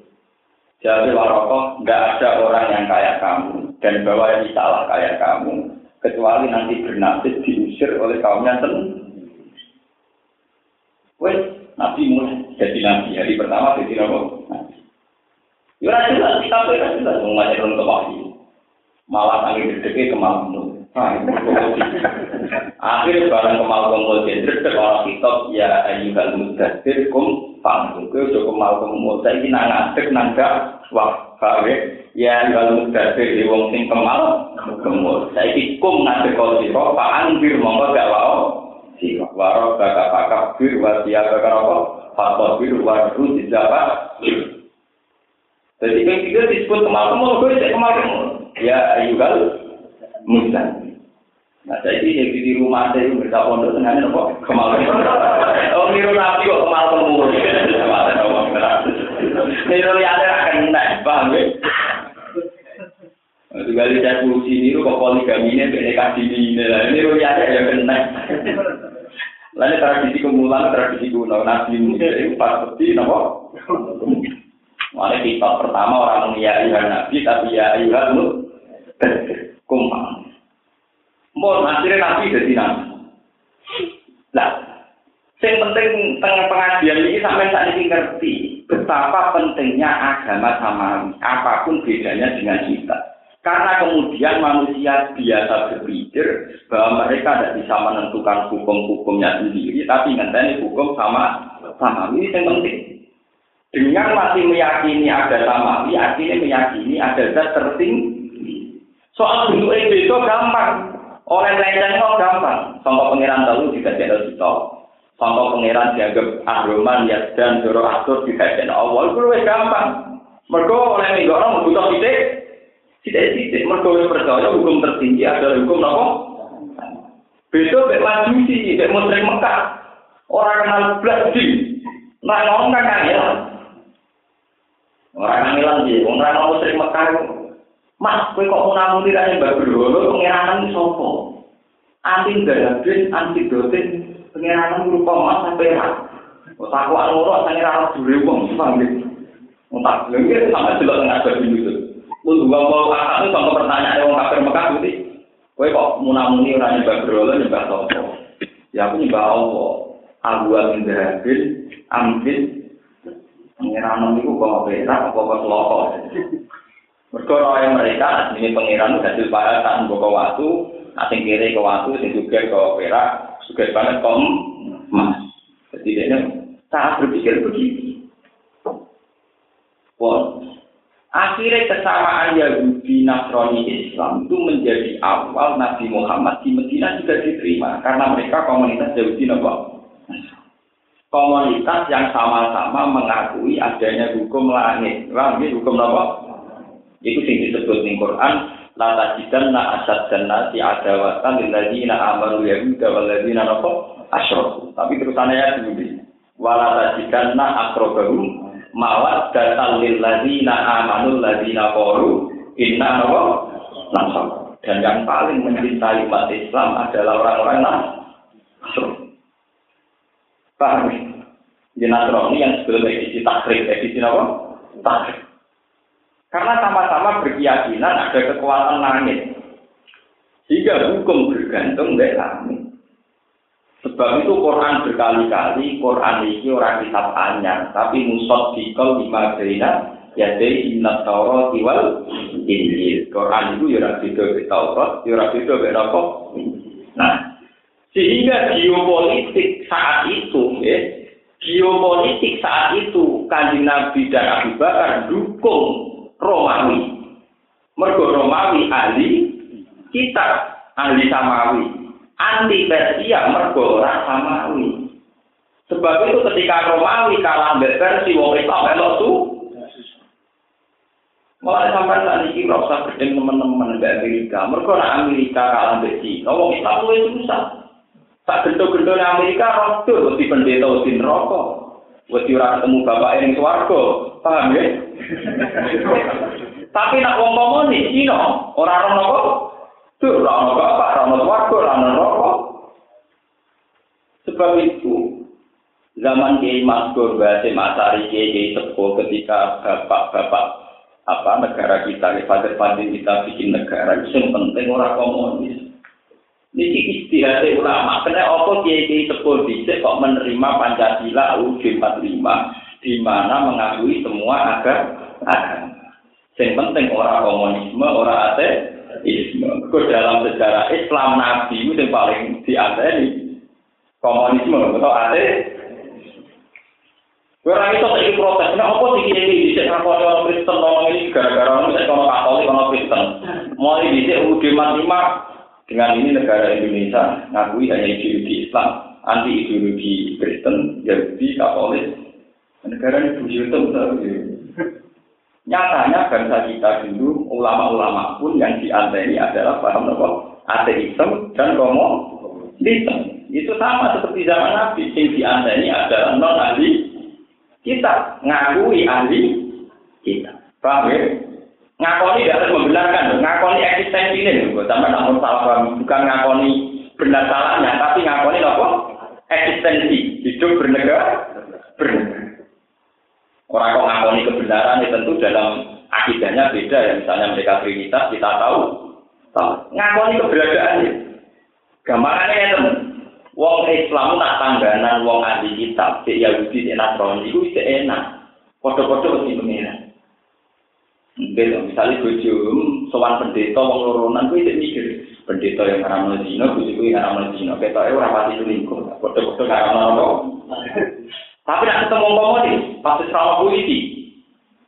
Jadi warokoh, nggak ada orang yang kayak kamu. Dan bahwa yang salah kayak kamu. Kecuali nanti bernasib diusir oleh kaumnya sendiri. Wes, Nabi mulai jadi Nabi. Hari pertama jadi Nabi. Ya jelas, kita jelas. Ngajak ke wahyu. Malah tangi gede ke malam Akhirnya barang kemal jendret ke orang kitab ya ayyuhal mudathir kum panggung ke udah kemal kumpul saya ini nang ngadek nang gak wah kawe ya ayyuhal mudathir di wong sing kemal kumpul saya ini kum ngadek kau siro pak anggir mongko gak wau. Siro waro kakak kakak bir wasia kakak apa fatwa bir waru dijawab jadi kan kita disebut kemal kumpul gue kemal kumpul ya ayyuhal Musa. Nah, jadi yang di rumah saya itu berita pondok dengan apa? Kemal. Oh, niru nabi kok kemal temu. Niru liane akan naik, paham ya? Juga lihat kursi niru kok poligami ini, kasih ini, niru liane ya kena. Lalu tradisi kemulan, tradisi kuno, nabi Musa itu pasti, nopo. Malah kita pertama orang ya ayuhan nabi, tapi ya ayuhan mu, kumpang. Mau akhirnya nabi jadi nabi. Nah, yang penting tengah pengajian ini sampai saat ini ngerti betapa pentingnya agama samawi, apa pun bedanya dengan kita. Karena kemudian manusia biasa berpikir bahwa mereka tidak bisa menentukan hukum-hukumnya sendiri, tapi ngenteni hukum sama sama ini yang penting. Dengan masih meyakini ada samawi, artinya meyakini ada zat tertinggi. Soal bentuk itu gampang. Oleh kok gampang. Contoh pengiran tahu juga tidak kita. Contoh pengiran dianggap ahroman, ya dan joro atur juga tidak Allah. Itu lebih gampang. Mereka oleh minggu orang butuh titik. Tidak titik. Mereka percaya hukum tertinggi adalah hukum apa? Beda bek majusi, bek musrik Mekah. Orang kenal belas di. Nah, ngomong kan kangelan. Orang kangelan sih. Orang musrik Mekah Mas, kowe kok mau namun tidak yang berbeda, pengirangan ini sopo. Anti gadabin, anti dotin, pengirangan lupa mas sampai rak. Otak wak loro, asalnya rak juri wong, sepang gitu. Otak, lengkir, sama jelas dengan ada di Yusuf. Lu juga mau kakak, itu sama pertanyaan yang kabar Mekah, gitu. Kowe kok mau namun ini orang yang berbeda, nyebab sopo. Ya aku nyebab apa? Aku amin gadabin, amin. Pengirangan ini kok ora berak, kok mau selokok. Mereka orang mereka ini pengiran hasil para tak membawa waktu, asing kiri ke waktu, asing juga ke perak, juga banget kom emas. Jadi saat berpikir begini. Wah, akhirnya kesamaan Yahudi Nasrani Islam itu menjadi awal Nabi Muhammad di Medina juga diterima karena mereka komunitas Yahudi Nabi. Komunitas yang sama-sama mengakui adanya hukum langit. Langit hukum apa? Itu sing disebut ning Quran la tajidanna asad jannati adawatan lil ladzina amanu yahuda wal ladzina nafaq asyraku. Tapi terusannya ya begini. Wala tajidanna aqrabahum mawaddatan lil ladzina amanu ladzina qalu inna nafaq. Dan yang paling mencintai umat Islam adalah orang-orang Nasrani. Paham? Di Nasrani yang sebelum edisi takrib, edisi apa? Takrib. Karena sama-sama berkeyakinan ada kekuatan langit. Sehingga hukum bergantung dari langit. Sebab itu Quran berkali-kali, Quran ini orang kitab anyar, tapi musod dikol lima berina, jadi inna taurat wal injil. Quran itu ya ora beda be Taurat, ya ora beda be apa. Nah, sehingga geopolitik saat itu, ya, geopolitik saat itu kanjeng Nabi dan Abu Bakar dukung Romawi. Mergo Romawi ahli kita ahli Samawi. Anti Persia mergo ora Samawi. Sebab itu ketika Romawi kalah mbek Persia wong Islam melok tuh Mulai sampai saat ini rasa gedeng teman-teman di Amerika. Mereka orang Amerika kalah mbek Cina. Wong Islam luwih susah. Tak gendo-gendo Amerika rodo di pendeta di neraka. Wes ora ketemu bapak yang swarga. Paham ya? Tapi nak wong komunis Cina ora ora nopo. Tuh ora ono bapak, ora ono swarga, ora ono neraka. Sebab itu zaman Kiai Maskur Basim Asari Kiai ketika bapak-bapak apa negara kita, pada pada kita bikin negara itu penting orang komunis. Ini istihad ulama, karena apa kiai sepuluh bisa kok menerima Pancasila UUD 45 di mana mengakui semua agama. Yang penting orang komunisme, orang ateisme. Kau dalam sejarah Islam Nabi itu yang paling diadani komunisme atau ateis. Orang itu saya protes, nah apa sih ini bisa ngakoni orang Kristen ngomong ini gara-gara orang kalau Katolik orang Kristen. Mulai bisa UUD 45 dengan ini negara Indonesia ngakui hanya ideologi Islam, anti ideologi Kristen, Yahudi, Katolik. Negara ini bujur Nyatanya bangsa kita dulu, ulama-ulama pun yang dianteni adalah paham apa? Ateisme dan komunisme. Itu sama seperti zaman Nabi, yang dianteni adalah non ahli kita ngakui ahli kita. Paham ya? Ngakoni tidak harus membenarkan, ngakoni eksistensi ini, sama namun salah bukan ngakoni benar salahnya, tapi ngakoni apa? Eksistensi, hidup bernegara, bernegara. Orang kok ngakoni kebenaran itu tentu dalam akidahnya beda ya, misalnya mereka Trinitas kita tahu, tahu. ngakoni keberadaannya. Gambarannya ya teman, Wong Islam nak tangganan wong ahli kitab, cek Yahudi, cek Nasrani, itu enak. Foto-foto mesti pengiran. Mungkin misalnya bojo sowan pendeta wong loronan kuwi cek mikir pendeta yang ngaramno Cina, bojo kuwi ngaramno Cina. Ketoke ora pati selingkuh. Foto-foto ngaramno apa? Tapi nak ketemu komunis, pasti sama polisi.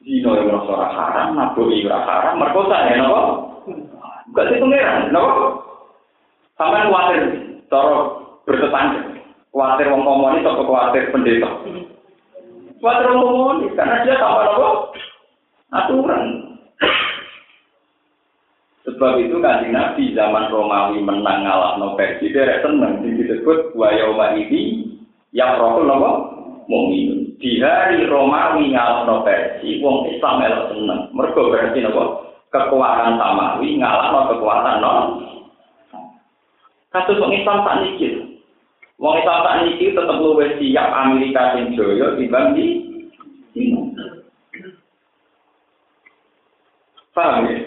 Zino yang merasa ora haram, nabi ora haram, merkosa ya nopo? Gak sih pengiran, nopo? Sampai khawatir, cara bertetangga. Khawatir wong komunis atau khawatir pendeta. Khawatir wong komunis karena dia tanpa apa? Aturan. Sebab itu kan Nabi zaman Romawi menang ngalah no versi dia seneng disebut wayoma ini yang rokok nopo mu'minun. Di hari Romawi ngalah no versi wong Islam elok seneng. Mereka berarti nopo kekuatan Samawi ngalah no kekuatan no. Kasus wong Islam tak nikir. Wong Islam tak niki tetep luwih siap Amerika sing jaya timbang di Paham ya?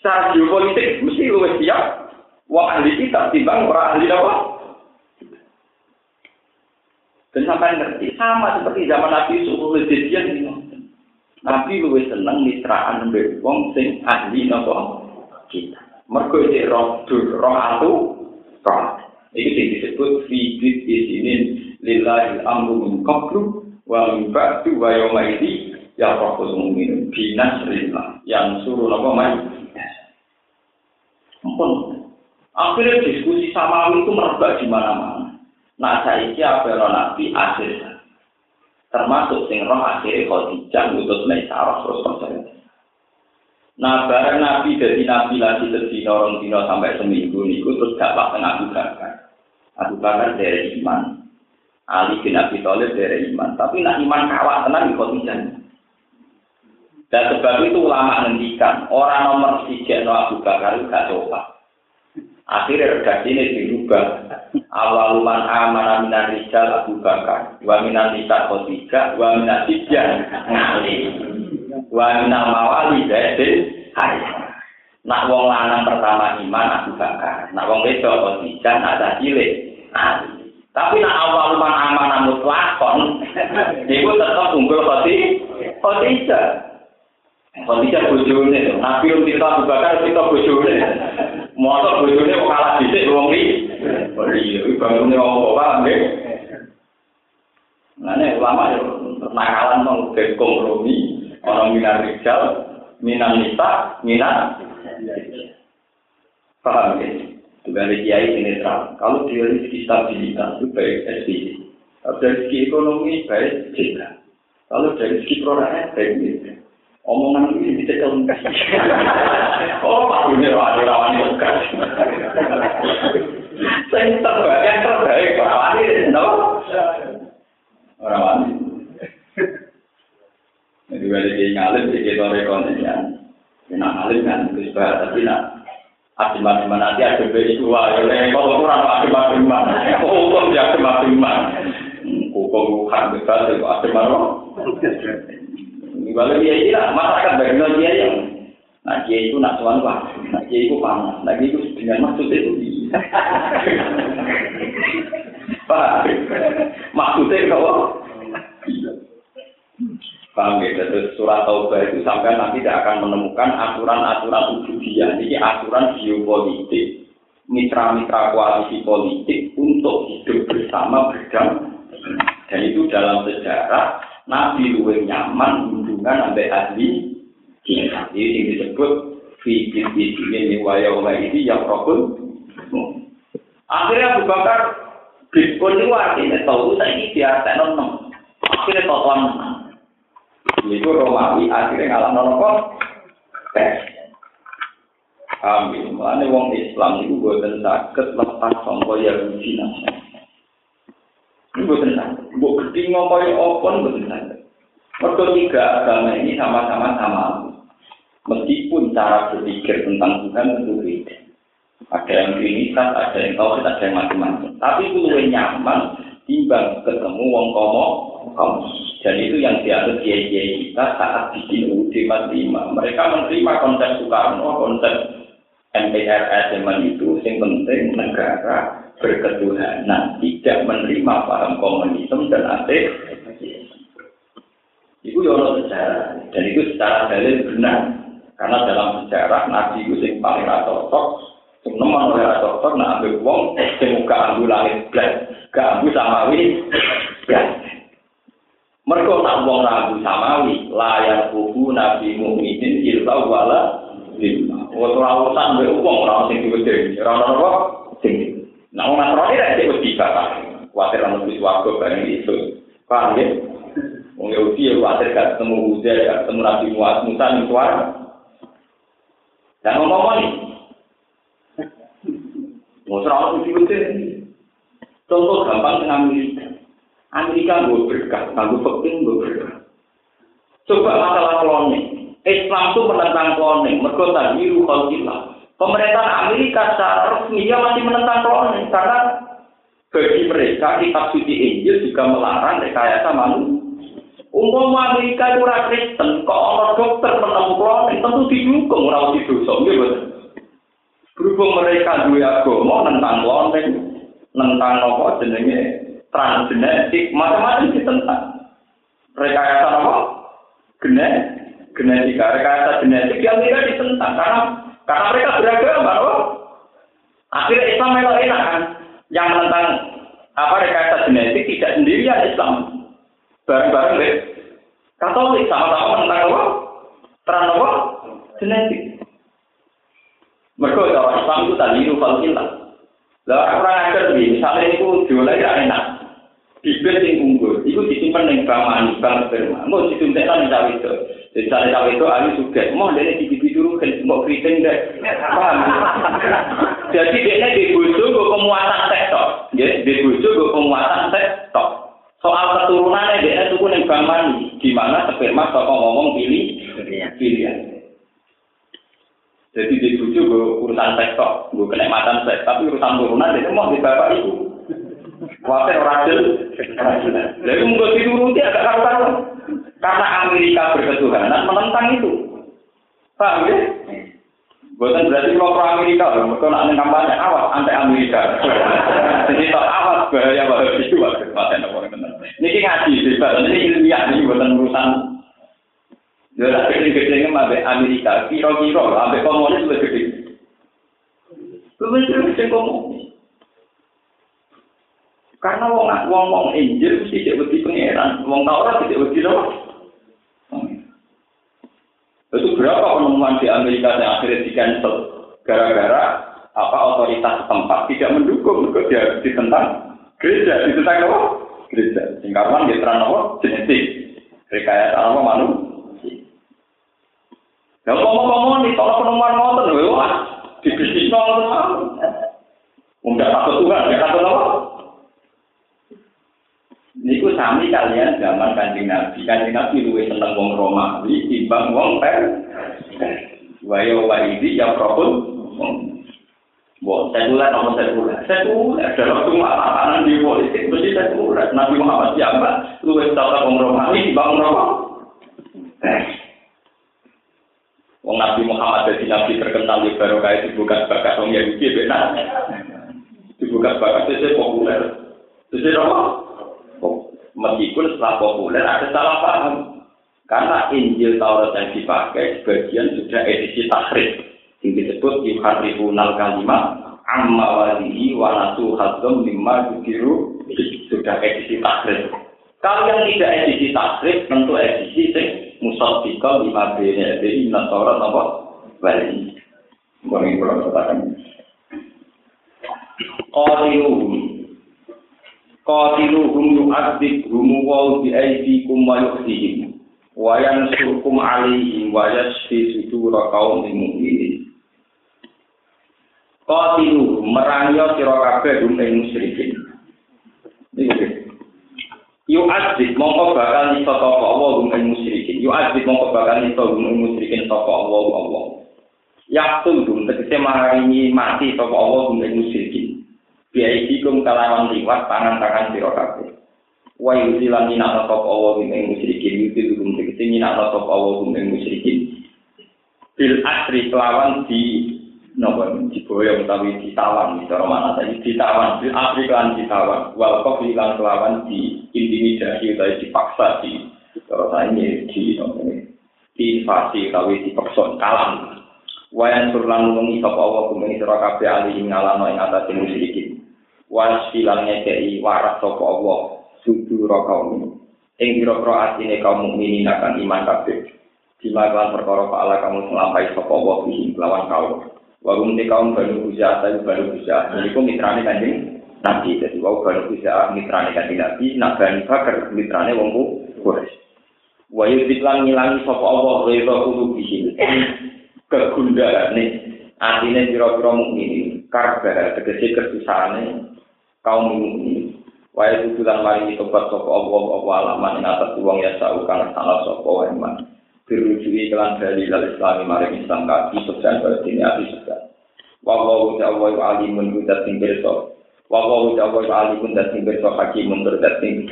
Secara geopolitik mesti luwih siap wong ahli kita timbang orang ahli apa? Dan sampai ngerti sama seperti zaman Nabi Yusuf Lejedian ini. Nabi luwih seneng mitraan mbek wong sing ahli napa kita. Mergo iki roh roh atu roh Ini disebut fidit di sini lillahi amru min qablu wa min ba'du wa yawma ini ya rabbul mu'minin binas yang suruh apa mai ampun akhirnya diskusi sama itu merebak di mana-mana nah saya apa nabi akhir termasuk sing roh akhirnya khotijah untuk Maisarah terus percaya Nah, barang Nabi dari Nabi lagi sedina orang dino sampai seminggu niku terus gak pak tengah Bakar. Abu Bakar dari iman. Ali bin Abi Thalib dari iman. Tapi nak iman kawat tenang di Khadijah. Dan sebab itu ulama ngendikan orang nomor tiga no Abu Bakar itu gak coba. Akhirnya redaksi ini dirubah. Awal man amanah minan rijal Abu Bakar. Wa minan nisa Khadijah. Wa minan tijah ngali. Wa minan mawali zaidin hayat. Nak wong lanang pertama iman Abu Bakar. Nak wong wedok Khadijah nak cilik Ali. Tapi nak awal man aman mutlakon, itu tetap unggul khoti, khotijah. Khotijah bojone, Nabi yang kita Abu Bakar kita bojone. Motor kok kalah wong iki. Oh iya, bangune apa paham nggih? Nah, ini ulama ya, nakalan mau kompromi, orang minat rijal, minat nisa, minat paham ya? Ada kiai yang netral. Kalau dia rezeki stabilitas itu baik SPC. Kalau dari segi ekonomi baik JK. Kalau dari segi perorangan baik JK. Omongan ini bisa kelengkap. oh, Pak Dunia ada rawan bukan. Saya terbaik, yang terbaik rawan ini, no? Rawan ini. Jadi ada kiai ngalim, jadi kita rekonisian. Nak ngalim kan, tapi nak Adem-adem nanti ada dua, ya kalau kurang adem-adem hukum ya adem-adem hukum bukan bebas itu adem-adem kalau dia ini lah masyarakat bagaimana dia yang nah dia itu nak tuan pak nah dia itu panas nah dia itu dengan maksud itu pak maksudnya kalau Paham ya? Terus surat Taubah itu sampai nanti tidak akan menemukan aturan-aturan ubudiyah. Ini aturan geopolitik, mitra-mitra koalisi politik untuk hidup bersama berdampingan. Dan itu dalam sejarah Nabi luwe nyaman hubungan sampai ahli kita. Ini yang disebut fikir di sini waya ini yang rokun. Akhirnya Abu Bakar Bitcoin itu artinya tahu saya ini dia tenon Akhirnya tahu itu Romawi akhirnya ngalah nopo tes. Amin. Mulane wong Islam itu boten saged lepas sangka Yahudi Nasrani. Ini boten saged. Mbok gedhi ngopoyo apa boten saged. Mergo tiga agama ini sama-sama sama. Meskipun cara berpikir tentang Tuhan tentu beda. Ada yang trinitas, ada yang tahu, ada yang macam-macam. Tapi itu lebih nyaman timbang ketemu wong komo komo. Dan itu yang dianggap kiai-kiai kita saat bikin UUD 45. Mereka menerima konsep Soekarno, konsep MPRS zaman itu, yang penting negara berketuhanan, tidak menerima paham komunisme dan ateis. Itu yono ya sejarah, dan itu secara dalil benar. Karena dalam sejarah Nabi itu yang paling cocok, sing nemen oleh cocok, nah ambil wong, sing muka ambu langit blas, gak ambu samawi, blas. Mereka tak wong ragu samawi, layar kubu nabi mukminin ilta wala lima. Waktu rawusan be wong diwedhe, ora ono apa. Nah, wong Nasrani ra cek wedi bapak. Kuatir ana wis warga bareng itu. Paham ya? Wong Yahudi ya kuatir gak ketemu Uzair, gak ketemu Nabi Muhammad Musa suara. Dan ngomong ini. Mau serang wedi-wedi. Contoh gampang dengan Amerika. Amerika gue berkah, gue penting gue berkah. Coba masalah kloning. Islam itu menentang kloning, mereka tadi khalqillah. Pemerintah Amerika secara resmi dia masih menentang kloning karena bagi mereka kitab suci Injil juga melarang rekayasa manusia. Umum Amerika itu orang Kristen, kok orang dokter menemu kloning tentu didukung orang di dosa, gitu. Berhubung mereka dua agama tentang kloning, tentang apa jenenge transgenetik, macam-macam ditentang. Rekayasa apa? Genet, genetika, rekayasa genetik yang tidak ditentang karena karena mereka beragama, apa? Akhirnya Islam itu enak kan, yang menentang apa rekayasa genetik tidak sendirian Islam, bareng-bareng deh. Katolik sama-sama menentang apa? Terang apa? Genetik. Mereka kalau Islam itu tadi itu falsilah. Lah orang ajar misalnya itu jualan ya enak bibir sing unggul iku disimpen ning bank manis bank sperma disuntikno ning cawe itu jadi cawe cawe itu ahli suka mau dene di bibir dulu kan? Mau keriting deh paham. Jadi dia di bojo go pemuatan sektor ya di bojo go pemuatan sektor soal keturunannya dia tuku ning bank manis di mana sperma kok ngomong pilih pilihan. jadi di bojo go urusan sektor go kenikmatan seks tapi urusan turunan dia mau di bapak ibu. Wajar rajin, Jadi mungkin dituruti agak karuan. Karena Amerika berketuhanan menentang itu. Paham ya? Bukan berarti kalau pro Amerika, mereka nak kampanye awas anti Amerika. Jadi tak awas bahaya bahaya itu paten apa Ini ngaji bebas, ini ilmiah ini bukan urusan. Jadi kecil-kecilnya sampai Amerika, kira-kira sampai komunis lebih gede. Lebih gede komunis. Karena wong wong wong Injil mesti tidak wedi pangeran, wong Taurat tidak wedi loh. Itu berapa penemuan di Amerika yang akhirnya di cancel gara-gara apa otoritas tempat tidak mendukung? Ke dia ditentang gereja. Ditentang apa? Gereja. Singkatan di terang apa? Genetik. Rekayasa apa? Manusia. Ya ngomong-ngomong nih kalau penemuan ngotot wah di bisnis ngotot Enggak takut Tuhan, enggak takut apa? Niku sami kalian zaman kanjeng Nabi. Kanjeng Nabi luwih seneng wong Romawi timbang wong Per. Wayo waidi ya propun. Bo, sekuler nomor sekuler. Sekuler dalam semua tatanan di politik mesti sekuler. Nabi Muhammad siapa? Luwih tata wong Romawi timbang wong Romawi. Wong Nabi Muhammad jadi nabi terkenal di barokah itu bukan bakat wong Yahudi benar. Dibuka bakat itu populer. Itu apa? Meskipun setelah populer ada salah paham. Karena Injil Taurat yang dipakai sebagian sudah edisi tahrif. Yang disebut yuharrifunal kalimah amma walihi wa nasu hadam lima yukiru sudah edisi tahrif. Kalau yang tidak edisi tahrif tentu edisi sing musaddiqal lima bene jadi minat Taurat apa? Wali. Mungkin kalau katakan. Qatiluhum qatiluhum yu'adzibhum wa bi aydikum wa yukhzihim. Wa yansurkum alaihim wa yashfi sudura qaumin mu'minin. Qatiluhum merangi sira kabeh hum ing musyrikin. Iki yu'adzib mongko bakal iso sapa Allah hum ing musyrikin. Yu'adzib mongko bakal iso hum ing musyrikin sapa Allah Allah. Yaktul dum tegese maringi mati sapa Allah hum ing musyrikin biaidikum kalawan liwat tangan-tangan sira kabeh wa yusilan minat sapa Allah ing musyrikin yuti dum tegese minat sapa Allah ing musyrikin. Bil asri kelawan di napa diboyo utawi ditawan cara mana tadi ditawan bil asri kan ditawan wal kok lan kelawan di intimidasi utawi dipaksa di cara ini di napa di invasi utawi dipaksa kalam wayan surlan nungi sapa Allah kumeng sira kabeh ali ngalano ing atas musyrikin wasilan ngekei waras sapa Allah sudura kaum. Ing pira-pira atine kaum mukminin akan iman kabeh. Dilakukan perkara ala kamu melampai sapa Allah bihi lawan kaum. Warum te kaum baru usaha tapi baru usaha jadi mitrane kanjeng Nabi. Jadi wau baru usaha mitrane kanjeng Nabi nak bani bakar mitrane wong ku Quraisy. Wa yudiklan ngilangi sapa Allah kudu bihi. Kegundahan nih artinya pira-pira mukminin karbar tegese kesusahane kaum ini wae tujuan mari tobat sapa Allah apa alaman ing atas wong ya kang salah sapa wae man dirujui kelan dari lal islami mari Islam kaki subhan berarti ati subhan wa wa wa wa alimun budat sing berso wa wa wa wa alimun dat sing hakim mundur dat sing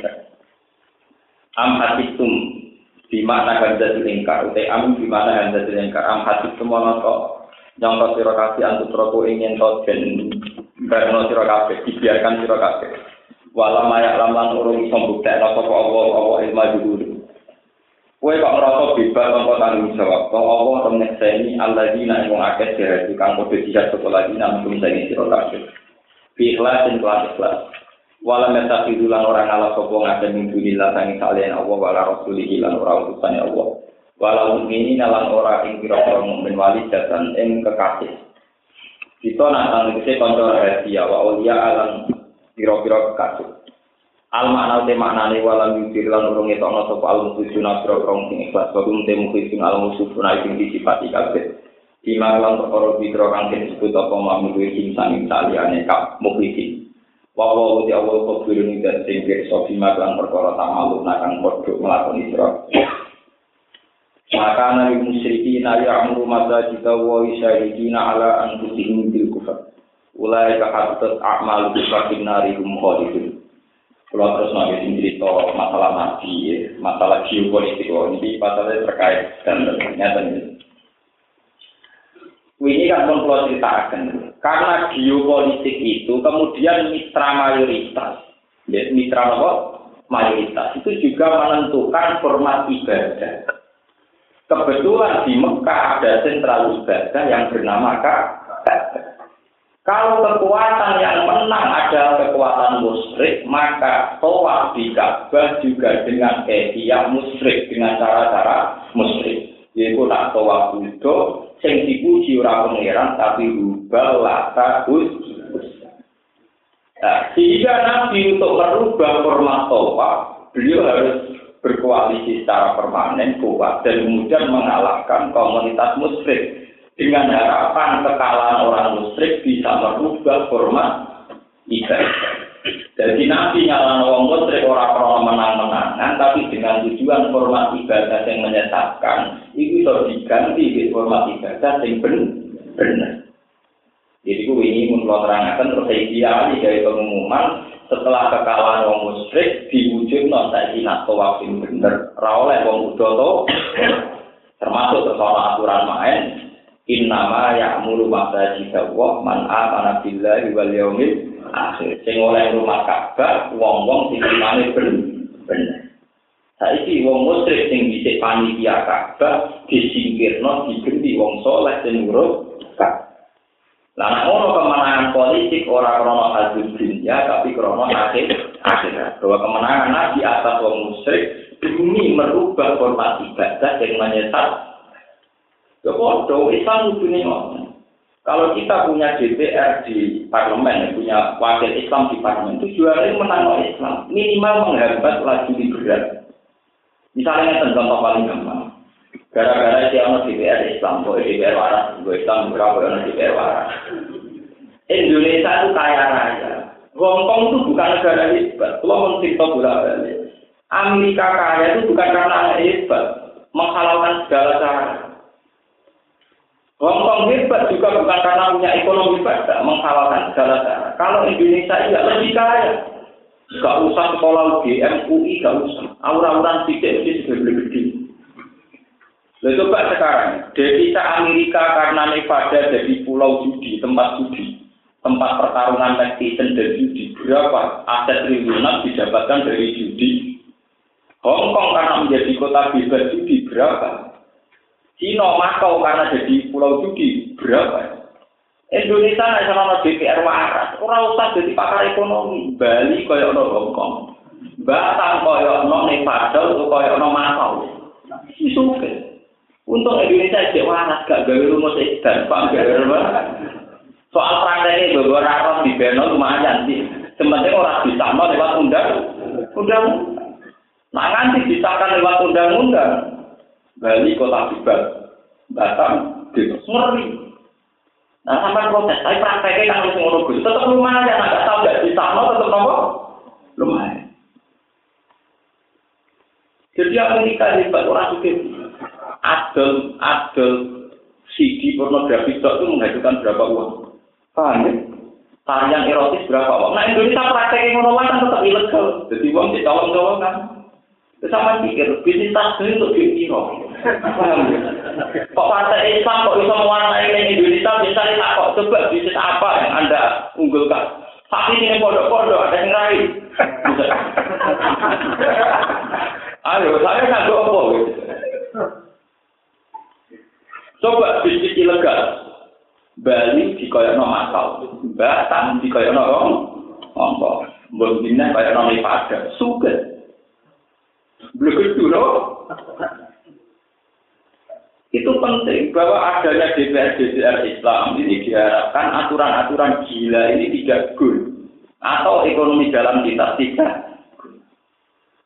am hatitum di mana ganda dilingkar utai am di mana ganda dilingkar am ana kok yang sira kasih antu tropo ingin to Karena sira kabeh dibiarkan sira kabeh. Walam mayak laman urung iso mbuktekno sapa Allah Allah ilmu dulu. Kowe kok ngerasa bebas tanpa tanggung jawab. Kok Allah ora nyekseni alladzina wong akeh dhewe kang padha dijak sapa lagi nang sing sira kabeh. Bi ikhlas dan kelas ikhlas. Walam yatakidu lan ora ngalah sapa ngaten ing dunillah sang salian Allah wala rasulihi lan ora utusane Allah. Walau ini nalan ora ing kira-kira mukmin wali jatan ing kekasih. Kita nantang itu konco rahasia wa ulia alam piro-piro kekasih. Al makna te maknane walam yudhir lan urung etokno sapa al mujuna piro krong sing ikhlas kodum te mukhisun al musufuna sing disifati kabeh. Bima lan perkara piro kang disebut apa mamlu ing sang saliyane kap mukhisin. Wa wa uti awal kebirun dan sing pirsa bima lan perkara tamalu nakang padha nglakoni sira. Maka nabi musyriki nabi amru mata jika wa isyarikina ala anfusihim bil kufar. Ulai kahatat amal bisakin nari hum khalidun. Kalau terus nabi cerita masalah nabi ya, masalah geopolitik. Ini pasalnya terkait dan ternyata ini. Ini kan pun kalau ceritakan, karena geopolitik itu kemudian mitra mayoritas, ya, mitra apa? Mayoritas. Itu juga menentukan format ibadah. Kebetulan di Mekah ada sentral ibadah yang bernama Ka'bah. Kalau kekuatan yang menang adalah kekuatan musyrik, maka tawaf di Ka'bah juga dengan edia musyrik, dengan cara-cara musyrik. Yaitu nak tawaf budo, sing dipuji ora pangeran tapi rubah lata Nah, sehingga Nabi untuk merubah format tawaf, beliau harus berkoalisi secara permanen kuat dan kemudian mengalahkan komunitas musyrik dengan harapan kekalahan orang musyrik bisa merubah format ibadah. Jadi Nabi nyala orang musyrik orang krono menang-menangan, tapi dengan tujuan format ibadah yang menyesatkan, itu bisa diganti di format ibadah yang benar. Jadi ini menurut terangkan terus saya ideali dari pengumuman setelah kekalahan orang musyrik diwujud non saya nak tawaf yang bener, rawleh wong udoto termasuk soal aturan main Innama ya'muru masajid Allah man amana billahi wal yaumil akhir. Sing oleh rumah Ka'bah wong-wong sing imane bener. Saiki wong musyrik sing dhisik panitia Ka'bah disingkirno diganti wong soleh sing nurut Nek ono kemenangan politik ora krono hasil dunia tapi krono akhir akhirat. Bahwa kemenangan Nabi atas wong musyrik demi merubah format ibadah yang menyesat Ya bodoh, Islam dunia Kalau kita punya DPR di parlemen, punya wakil Islam di parlemen, itu jualnya menang Islam. Minimal menghambat laju liberal. Misalnya contoh paling. Gara-gara dia mau DPR Islam, boleh DPR waras, gue Islam berapa orang DPR waras. Indonesia itu kaya raya. Hongkong itu bukan negara hebat. Kalau mencerita bola balik. Amerika kaya itu bukan karena hebat, menghalalkan segala cara. Hongkong hebat juga bukan karena punya ekonomi pada menghalalkan segala cara. Kalau Indonesia tidak lebih kaya, gak usah sekolah UGM, UI, gak usah. Aura-auran tidak mesti sudah lebih. Lalu coba sekarang, devisa Amerika karena Nevada jadi pulau judi, tempat judi, tempat pertarungan netizen dan judi. Berapa aset triliunan didapatkan dari judi? Hongkong karena menjadi kota bebas judi, berapa? Cina Makau karena jadi pulau judi berapa? Indonesia sama DPR waras, orang usah jadi pakar ekonomi. Bali kaya ono Hongkong, Batam kaya ono Nevada, kaya ono Makau. Isuke. Untuk Indonesia jadi waras, gak gawe rumus dan pak gawe rumah. Soal prakteknya beberapa raros di Beno lumayan sih. Sebenarnya orang bisa mau lewat undang, undang. Nah nanti disahkan lewat undang-undang. Bali kota bebas, Batam bebas, ngeri. Nah sampai protes, tapi prakteknya kan harus ngono gus, tetap lumayan, nggak tahu nggak bisa, mau tetap nopo lumayan. Jadi Amerika hebat orang suka adel adel CD pornografi itu menghasilkan berapa uang? Paham ya? Tarian erotis berapa uang? Nah Indonesia prakteknya ngono kan tetap ilegal. Jadi uang ditolong-tolong kan. Sama pikir, bisnis tas ini untuk dipiro. Kok partai Islam kok bisa mewarnai ini Indonesia, misalnya tak kok coba bisnis apa yang Anda unggulkan. Tapi ini pondok-pondok, ada yang lain. Ayo, saya nggak apa gitu. Coba bisnis ilegal. Bali dikoyok no masal. Batam dikoyok no rong. Ngomong. Mbak Bina koyok no Nevada. Suket. Begitu loh. Itu penting bahwa adanya DPR DPR Islam ini diharapkan aturan-aturan gila ini tidak good atau ekonomi dalam kita tidak.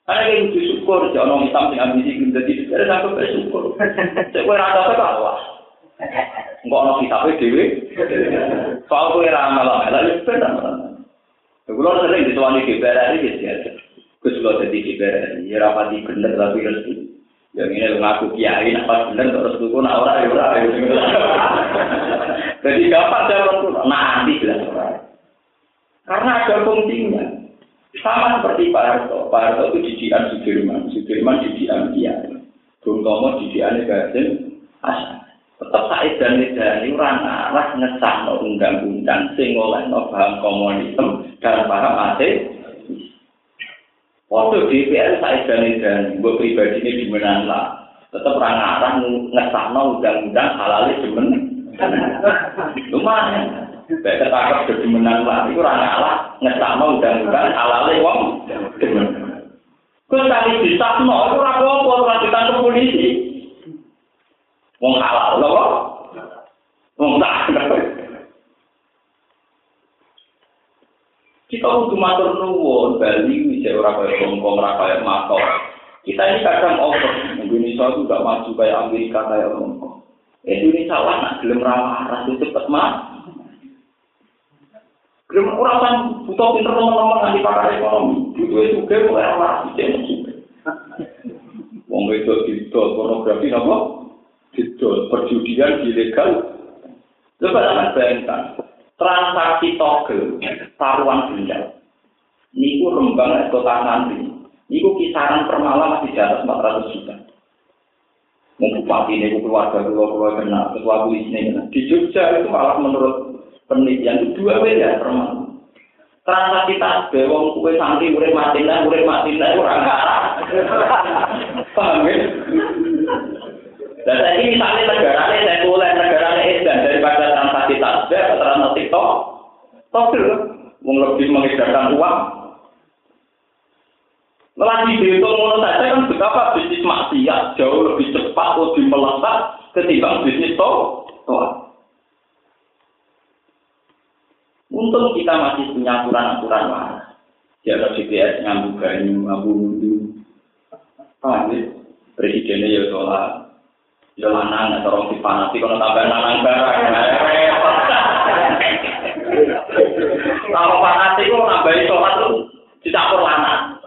Karena yang bersyukur, jangan Islam yang ambisi menjadi DPR sampai bersyukur. Saya kira rasa ke Allah. Enggak ono kitabnya dewi. Soal kue ramal lah, itu benar. Kalau sering dituani DPR ini gitu Gus lo jadi kiber, ya rapati bener tapi restu. Yang ini ngaku kiai, apa bener terus tuh nak orang ya orang. Jadi kapan jalan tuh? Nanti jelas orang. Karena ada fungsinya. Sama seperti Pak Harto. Pak Harto itu didikan Sudirman, Sudirman didikan Kiai. Bung Tomo didikan Gajen Hasan. Tetap saya dan ini orang arah ngesah no undang-undang sing oleh no paham komunisme dan paham ateis. Waktu DPR saya dan ini buat pribadi ini dimenang lah. Tetap orang arah ngesah no undang-undang halal demen. Lumayan. Baik ketangkep jadi menang lah. Itu orang arah ngesah no undang-undang halal wong demen. Terus kali disahno, itu apa-apa, orang ditangkap polisi. Wong halal lho. Wong tak. Kita kudu matur nuwun Bali bisa ora kaya Hongkong, ora kaya Makau. Kita ini kadang over. Indonesia itu gak maju kayak Amerika kayak Hongkong. Indonesia lah nak gelem rawah itu cepet mah. Gelem ora kan butuh pinter teman-teman nanti pakar ekonomi. Butuh itu juga mulai rawah itu. Wong wedok itu pornografi napa? gitu perjudian ilegal coba jangan bayangkan transaksi togel taruhan benda niku rembang kota nanti niku kisaran per malam masih di atas 400 juta mau bupati ini keluarga keluar keluar kena ketua polisi ini di Jogja itu malah menurut penelitian itu dua miliar per malam transaksi tasbih wong kue santri urip mati lah urip mati lah ora paham ya dan saya ini misalnya negaranya saya mulai negaranya edan daripada transaksi tasbih atau transaksi TikTok, togel, mau lebih mengedarkan uang. Lagi dihitung ngono saja kan betapa bisnis maksiat jauh lebih cepat, lebih melesat ketimbang bisnis toh. Untung kita masih punya aturan-aturan waras. Jaga GPS nyambung banyu, nyambung wudhu. Paham ya? Presidennya ya sholat, Ya lanang atau orang dipanati kalau tambah lanang barang. Kalau panati itu nambahi sholat tuh dicampur lanang.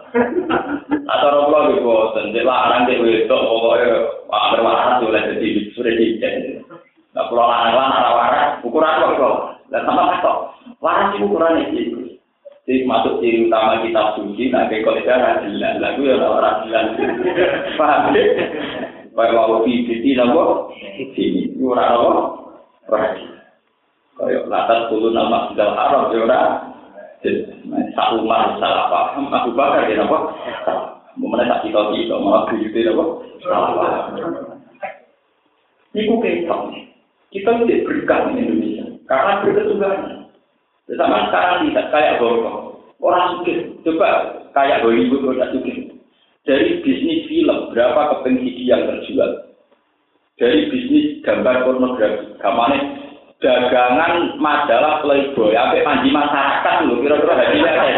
Atau orang tua gitu, jadi lanang di wedok pokoknya hampir waras oleh jadi sudah dijadi. Nah kalau lanang lanang waras, ukuran kok kok. Dan sama kok, itu ukuran itu. Jadi masuk ciri utama kitab suci, nah kayak kalau ada jelas, lagu ya orang jelas. Paham Kaya mau di sini nopo, sini ora nopo, ora. Kaya latar puluh nama sudah haram ya ora. Sak umar salah paham, Abu Bakar ya nopo. Mana tak kita kita mau buyute nopo, salah paham. Niku ketok. Kita tidak berkah di Indonesia karena berketuhanan. Sama sekarang tidak kayak Hongkong. Orang suka coba kayak Hollywood orang suka. Dari bisnis film, berapa keping CD yang terjual? Dari bisnis gambar pornografi, gamane dagangan majalah Playboy, sampai panji masyarakat loh, kira-kira hadiah kayak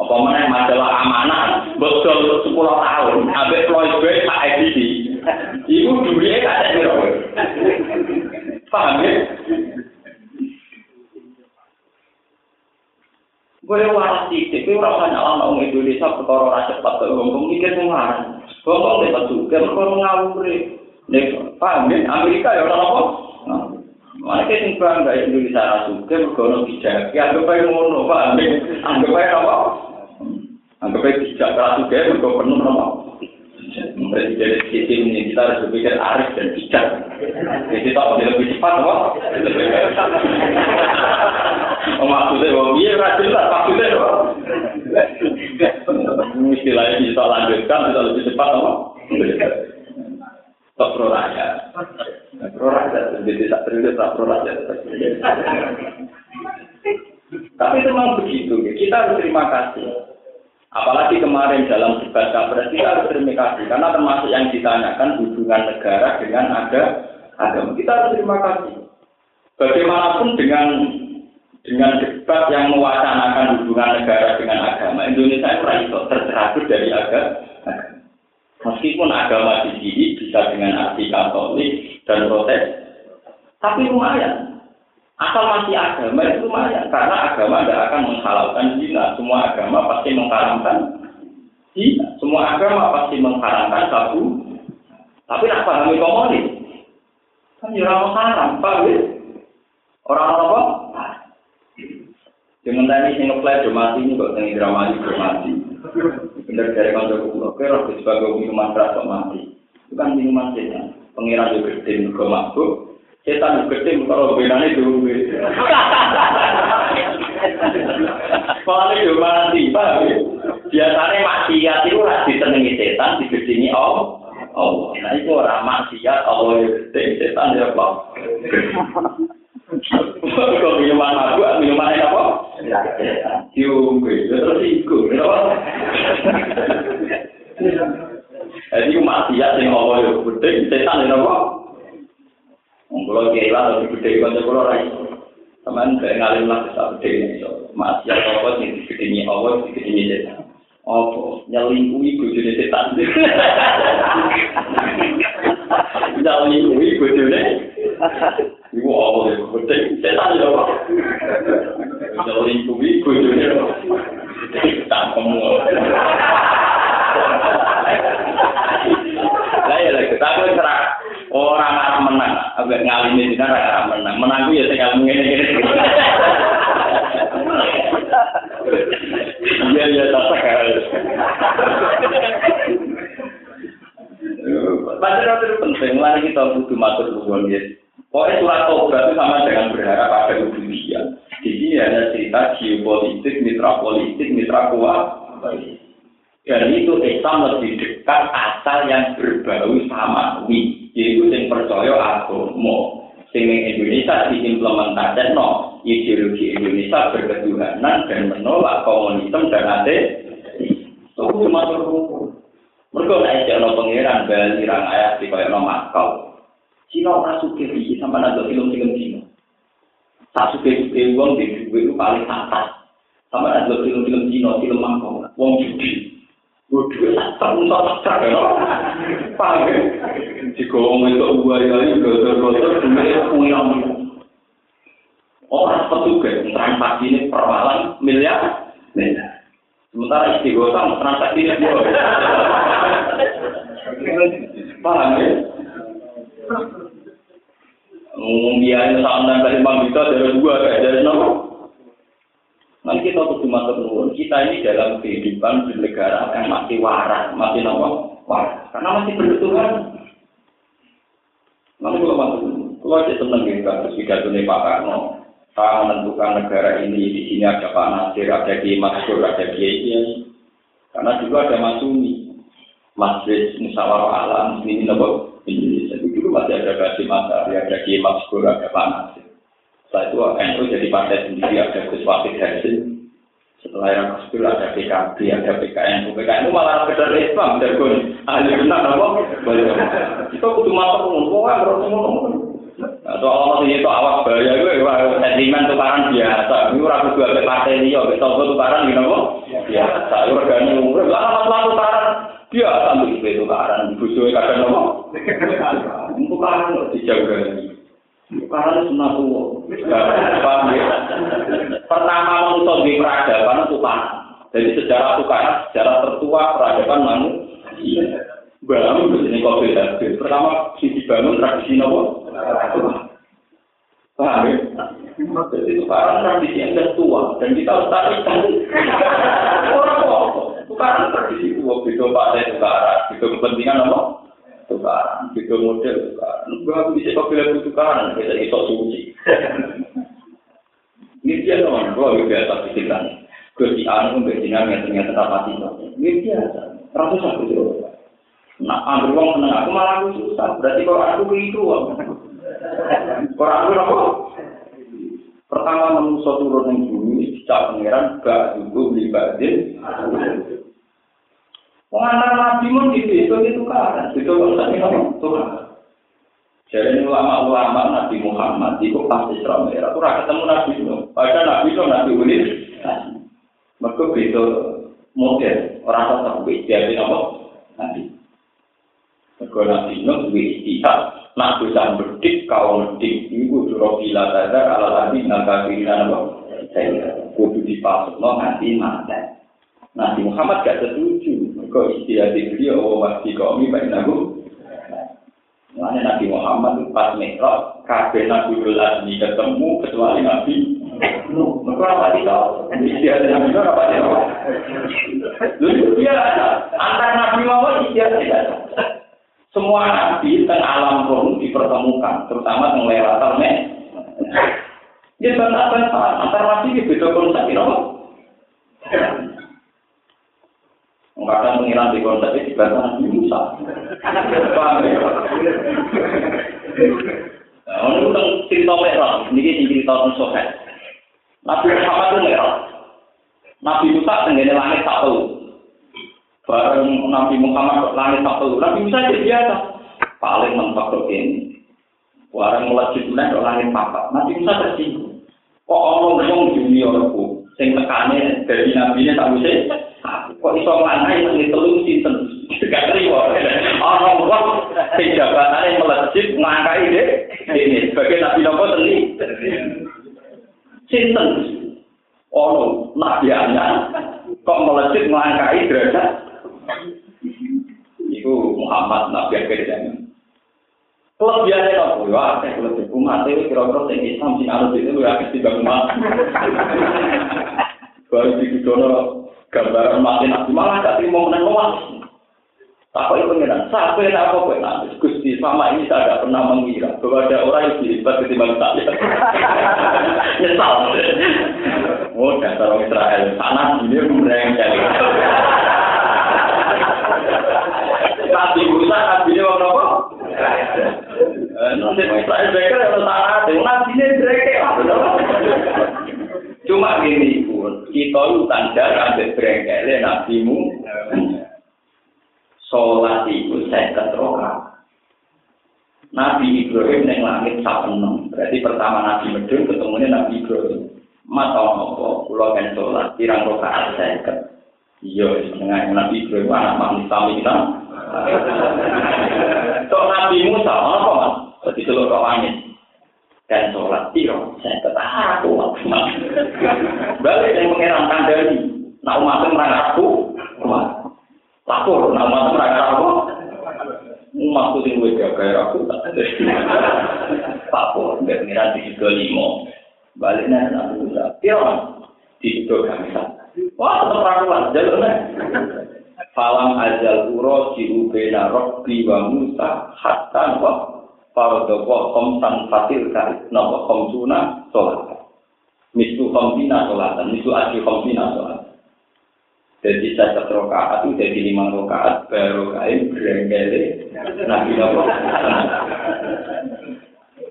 Apa mana majalah amanah, betul 10 tahun, sampai Playboy tak edisi. Ibu duitnya tak ada Paham ya? Gue waras titik, gue rasa nyala orang Indonesia perkara ora cepat kok ngomong mikir pengaruh. Ngomong lewat juga perkara ngawuri. Nek paham Amerika ya ora apa. Mana kita bangga Indonesia ra suka mergo bijak. Ya anggap ae ngono, paham ya. Anggap ae apa? Anggap ae bijak ra suka mergo penuh apa? Presiden sistem ini kita harus berpikir arif dan bijak. Jadi tak lebih cepat, apa? Maksudnya, oh, iya, rajin lah, maksudnya, apa? Istilahnya bisa lanjutkan, bisa lebih cepat, apa? Tak pro rakyat. Pro rakyat, jadi tak terlihat tak pro rakyat. Tapi itu memang begitu, kita harus terima kasih. Apalagi kemarin dalam debat capres kita harus terima kasih karena termasuk yang ditanyakan hubungan negara dengan ada agama. Kita harus terima kasih. Bagaimanapun dengan dengan debat yang mewacanakan hubungan negara dengan agama, Indonesia itu tercerabut dari agama. Meskipun agama di sini bisa dengan arti Katolik dan Protes, tapi lumayan. Asal masih agama itu lumayan, karena agama tidak akan menghalalkan zina. Semua agama pasti mengharamkan zina. Semua agama pasti mengharamkan sabu. Tapi nak pahami komunis, kan ya orang haram, pak Orang apa? Dengan tadi sing ngeplay ini kok teng drama ini. Bener dari kantor kulo kira sebagai minuman keras mati. Bukan minuman saja. Pengiran juga gede, mabuk. Setan gede, kalau benane dulu. Kalau itu mati, paham ya? Biasanya maksiat itu harus ditenangi setan, digedingi Allah. Allah. Nah itu orang maksiat, Allah ya gede, setan ya apa? Kok minuman mabuk, minuman apa? Diunggu, terus ikut, Jadi maksiat yang Allah ya gede, setan ya apa? Mungkulo kiai lah, lebih gede konco kulo rai. Teman, saya ngalim lah, bisa gede ini. Mas, ya apa, ini gede ini, apa, ini gede ini, ya. Apa, nyelingkuhi gede ini, ya. Nyelingkuhi gede ini. Ibu, apa, ya, gede ini, ya. Nyelingkuhi gede ini, ya. Tak kamu. Lah ya, kita kan cerah. Orang arah menang agak di sana arah menang menang ya tinggal ngene Iya iya tak. Baca itu penting, mari kita butuh matur nuwun ya. Pokoknya surat Tobat itu sama dengan berharap pada Indonesia. Di sini ada cerita geopolitik, mitra politik, mitra kuat. Dan itu Islam lebih dekat asal yang berbau sama yaitu yang percaya agama. Sehingga Indonesia diimplementasikan no, ideologi Indonesia berketuhanan dan menolak komunisme dan ateis. Itu cuma berhukum. Mereka naik jalan pengiran Bali rang ayat di kaya no Makau. Cina suka di sama ada film-film Cina. Tak suka suka uang di duit paling atas. Sama ada film-film Cina, film Makau, uang judi. Waduh, tak. Paham ya? Jika orang itu buaya ini, gotor-gotor, sebenarnya punya Orang petugas, transaksi ini per malam miliar, miliar. Sementara istighosah transaksi ini dua. Paham ya? Ngomong biaya sama dengan lima juta dari dua, kayak dari nol. Nanti kita cuma nuwun, kita ini dalam kehidupan di negara yang masih waras, masih nopo waras, karena masih bertuhan. Nanti kalau masuk, kalau aja seneng gitu, terus pidato Pak Karno, saya menentukan negara ini di sini ada Pak Nasir, ada Kiai Mansur, ada Kiai Karena juga ada Mas Sumi, Masjid Musyawarah Alam ini nopo Indonesia. Dulu masih ada Kasim Asari, ada Kiai Mansur, ada Pak Nasir. Setelah itu NU jadi partai sendiri, ada Gus Wafid Hasil. Setelah yang Gus ada PKB, ada PKN. PKN itu malah sekedar Islam, dan ahli benar, nopo. Itu kudu mantap, pokoknya berarti Atau Allah ini itu awas bahaya itu, sentimen tukaran biasa. Ini orang kedua ke partai ini, ya, besok tukaran gini kok. Biasa, itu regani umur. Lama masalah tukaran biasa, itu tukaran. Busui kadang nopo. Tukaran dijaga. Tukaran sunat tua. Pertama manusia di peradaban tukaran. Jadi sejarah tukaran, sejarah tertua peradaban manusia. bangun begini kok beda. Pertama sisi bangun tradisi nopo. Paham ya? Jadi sekarang tradisi yang tua dan kita harus tarik orang kok. Sekarang tradisi tua beda pada sekarang, beda kepentingan apa? Tukaran, beda model tukaran. Gak bisa kok bilang tukaran, kita iso suci. Ini dia teman, kalau biasa pikiran. Gusti anu mbek yang ternyata rapati. Ini biasa. Ratus aku Nah, ambil uang seneng aku malah aku susah. Berarti kalau aku begitu, kalau aku apa? Pertama manusia turun yang bumi, dicap pangeran, gak juga beli badin. Pengantar nabi pun gitu, itu itu kan. Itu kalau tadi apa? Tuhan. Jadi ulama-ulama Nabi Muhammad itu pasti Islam merah. Itu ketemu Nabi Nuh. Padahal Nabi Nuh Nabi Ulil. Mereka beda model. Orang tetap beda. Jadi apa? Nabi. Mergo nabi duwe istihad, nak bisa berdik kau berdik juro bila tadar ala lagi naga kirinan apa? Saya kudu dipasukno nanti mati. Nabi Muhammad gak setuju. Mergo istihad beliau oh wasi kaumi baik nabu. Makanya Nabi Muhammad pas mikrot, kabeh Nabi Ulazmi ketemu kecuali Nabi. Mergo apa tidak? Istihad Nabi Nuh apa tidak? Lalu dia antara Nabi Muhammad istihad tidak. Semua nabi teng alam roh dipertemukan, terutama teng lewatan nih. Dia bantah-bantah antar nabi itu beda konsep itu. Kadang pengiran di konsep itu dibantah Nabi Musa. Paham ya? Nah, ini tentang cerita merah, ini cerita tentang. Nabi Muhammad itu merah. Nabi Musa tenggene langit tak tahu. Bareng Nabi Muhammad langit tak tahu. Nabi Musa jadi biasa. Paling mentok ini. Bareng melejit langit papat. Nabi Musa tersinggung. Kok orang ngomong junior aku, sing tekane dari nabi ini tak bisa. Kok iso nganai nang telu sinten? Gak terima. Ana wong sing jabatane melejit ngangkai deh. Ini sebagai nabi nopo teni. Sinten? Ono nabi anyar kok melejit ngangkai derajat. Iku Muhammad nabi akhir zaman. Kelebihannya apa? Ya, saya kalau di umat itu kira-kira yang Islam sih harus itu ya pasti bang umat. Baru di dono gambaran mati nabi malah gak terima menang umat. Apa itu pengiran? Siapa yang apa kok nanti? Gusti sama ini saya tidak pernah mengira bahwa ada orang yang hebat ketimbang saya. Nyesal. Oh, dasar orang Israel. Sana ini merengkel. Nabi Musa, Nabi ini orang apa? Cuma gini pun, kita itu tanda ambil Breaker, Nabi mu. Sholat itu saya keteroka. Nabi Ibrahim yang langit sapenem. Berarti pertama Nabi Medun ketemunya Nabi Ibrahim. Mata nopo, pulau kan sholat, tirang rokaat saya Iya, setengah Nabi Ibrahim anak manusia kita. Tok Nabi Musa, apa mas? Jadi seluruh langit dan sholat tiro, saya ketahan aku Balik yang mengira kandani, nak umat merang aku, lapor, nak umat merang aku, umatku sing gue jaga aku, lapor, nggak mengira di situ limo, baliknya Nabi Musa, tiro, di situ kami Wah, tetap rakuan, jalurnya. Falam ajal uro diubena robbi wa musa hatta wa farodoko komsan fatil kari nopo komsuna sholat. Misu komsina sholatan, misu aji komsina sholat. Jadi saya rokaat itu jadi lima rokaat baru kain berenggele nabi nopo.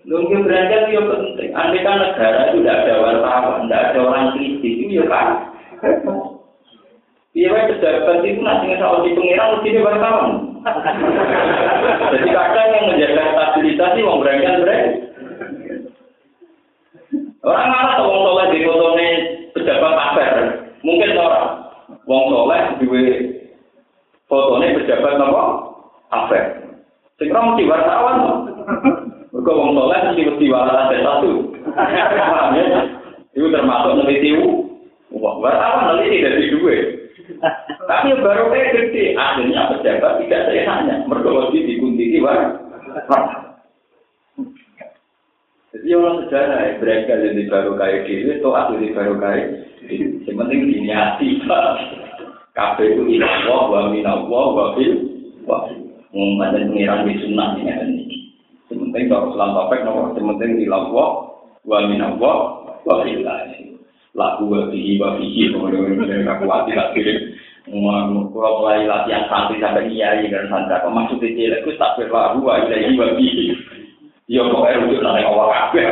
Nunggu berangkat itu penting. Andai kan negara itu tidak ada wartawan, tidak ada orang kritis, itu ya kan. Iya, pejabat itu nanti ngesal di pengiran mesti di wartawan. Jadi kadang yang menjaga stabilitas sih mau berangkat berangkat. Orang malah tuh wong soleh di fotone pejabat afer, mungkin orang wong soleh di fotone pejabat apa afer. Sekarang mesti wartawan. Mereka wong soleh mesti mesti wartawan satu. Itu termasuk meneliti Wah, wartawan nanti tidak di dua. Tapi baru kayak gede, akhirnya pejabat tidak saya tanya. Mereka mesti dikuntiki, wah. Jadi orang sejarah mereka jadi baru kayak gitu, atau aku jadi baru kayak Yang penting diniati, Kafe itu inawah, wa minawah, wa fil, wa fil. Mengumumkan pengiran di sunnah ini. Sementing kalau selam topek, nomor sementing ilawah, wa minawah, wa fil laku wabihi wabihi kemudian mereka kuat tidak kirim. Kalau mulai latihan santri sampai iya dan santri apa maksud itu itu tak berlaku wa ilahi wabihi ya pokoknya rujuk nanti awal kabeh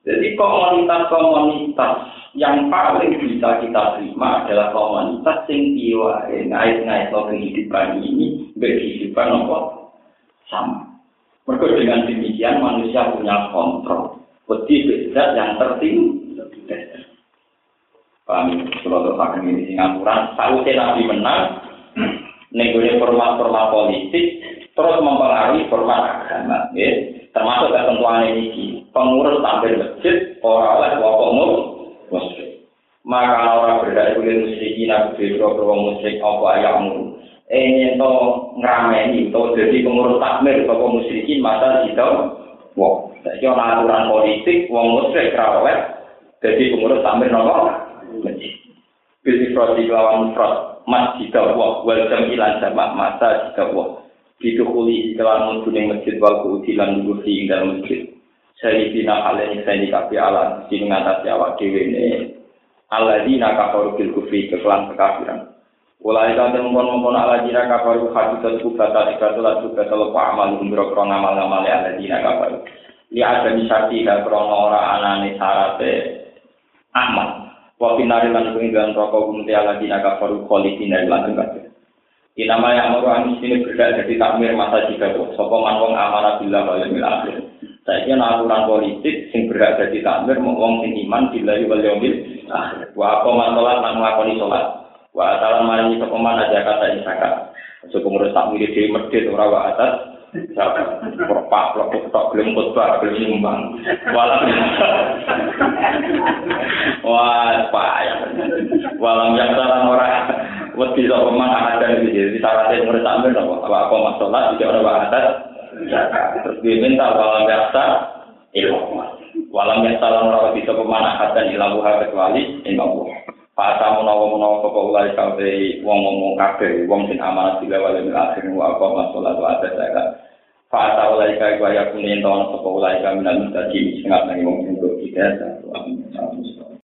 jadi komunitas-komunitas yang paling bisa kita terima adalah komunitas yang tiwa ngait-ngait kehidupan ini berkehidupan apa? Sama. Mereka dengan demikian manusia punya kontrol. Wedi beda yang tertinggi. Paham, kalau terpakai ini Singapura, tahu Nabi menang, negosiasi format-format politik, terus mempengaruhi format agama. Ya. Termasuk ketentuan ini, pengurus tampil masjid, orang oleh kelompok muslim. Maka orang berdaya kulit musyrikin, aku berdua beruang musyrik, apa ayahmu. Eh, itu ngerameni, itu jadi pengurus takmir, kelompok musyrikin, masa itu, wow. Jadi ana aturan politik wong musyrik oleh dadi pengurus tamir nopo masjid. Pilih prodi lawan fraud. masjid Allah wal jamilan jamak masa jika Allah didukuli kelan mudune masjid wal kuudilan ngurusi ing dalam masjid saya dina kalian saya dikapi ala sing ngatasi awak dhewe ne alladzina kafaru bil kufri kekelan kekafiran Ulai kau temukan mengkon ala dina kafaru hadisat kubata ikatulah juga teluk amal umbro krong amal amal ala dina kafaru. Li ada misati dan krono ora anane sarate amal. Wa pinari lan penginggan rokok kumti ala dina kafaru koli dina lanjut kabeh. Inama yang mau anis ini berdak jadi takmir masa jika. Sopo man wong amanah bila wal yaumil akhir. Saya kira aturan politik sing berdak jadi takmir mau wong sing iman bila wal yaumil akhir. Wa apa man sholat lan sholat. wa atalan sapa mana zakat ing zakat aja pengurus tak mirip dhewe medhit ora wa atas zakat perpak plok tok gelem khotbah gelem nyumbang walam wah payah walam yang salah ora wedi sapa mana ada iki jadi syaratnya ngurus tak mir apa apa masalah wa atas zakat terus dia minta walam biasa ilmu walam yang salah ora wedi sapa mana ada ilmu kecuali ilmu Fata menawa menawa sapa ulah kabe wong ngomong kabe wong sing amanah sila wale min akhir wa apa masalah wa ada saka. Fata ulah kabe wa yakun ento sapa ulai kabe nang dadi sing ngene wong sing kok kita. Amin.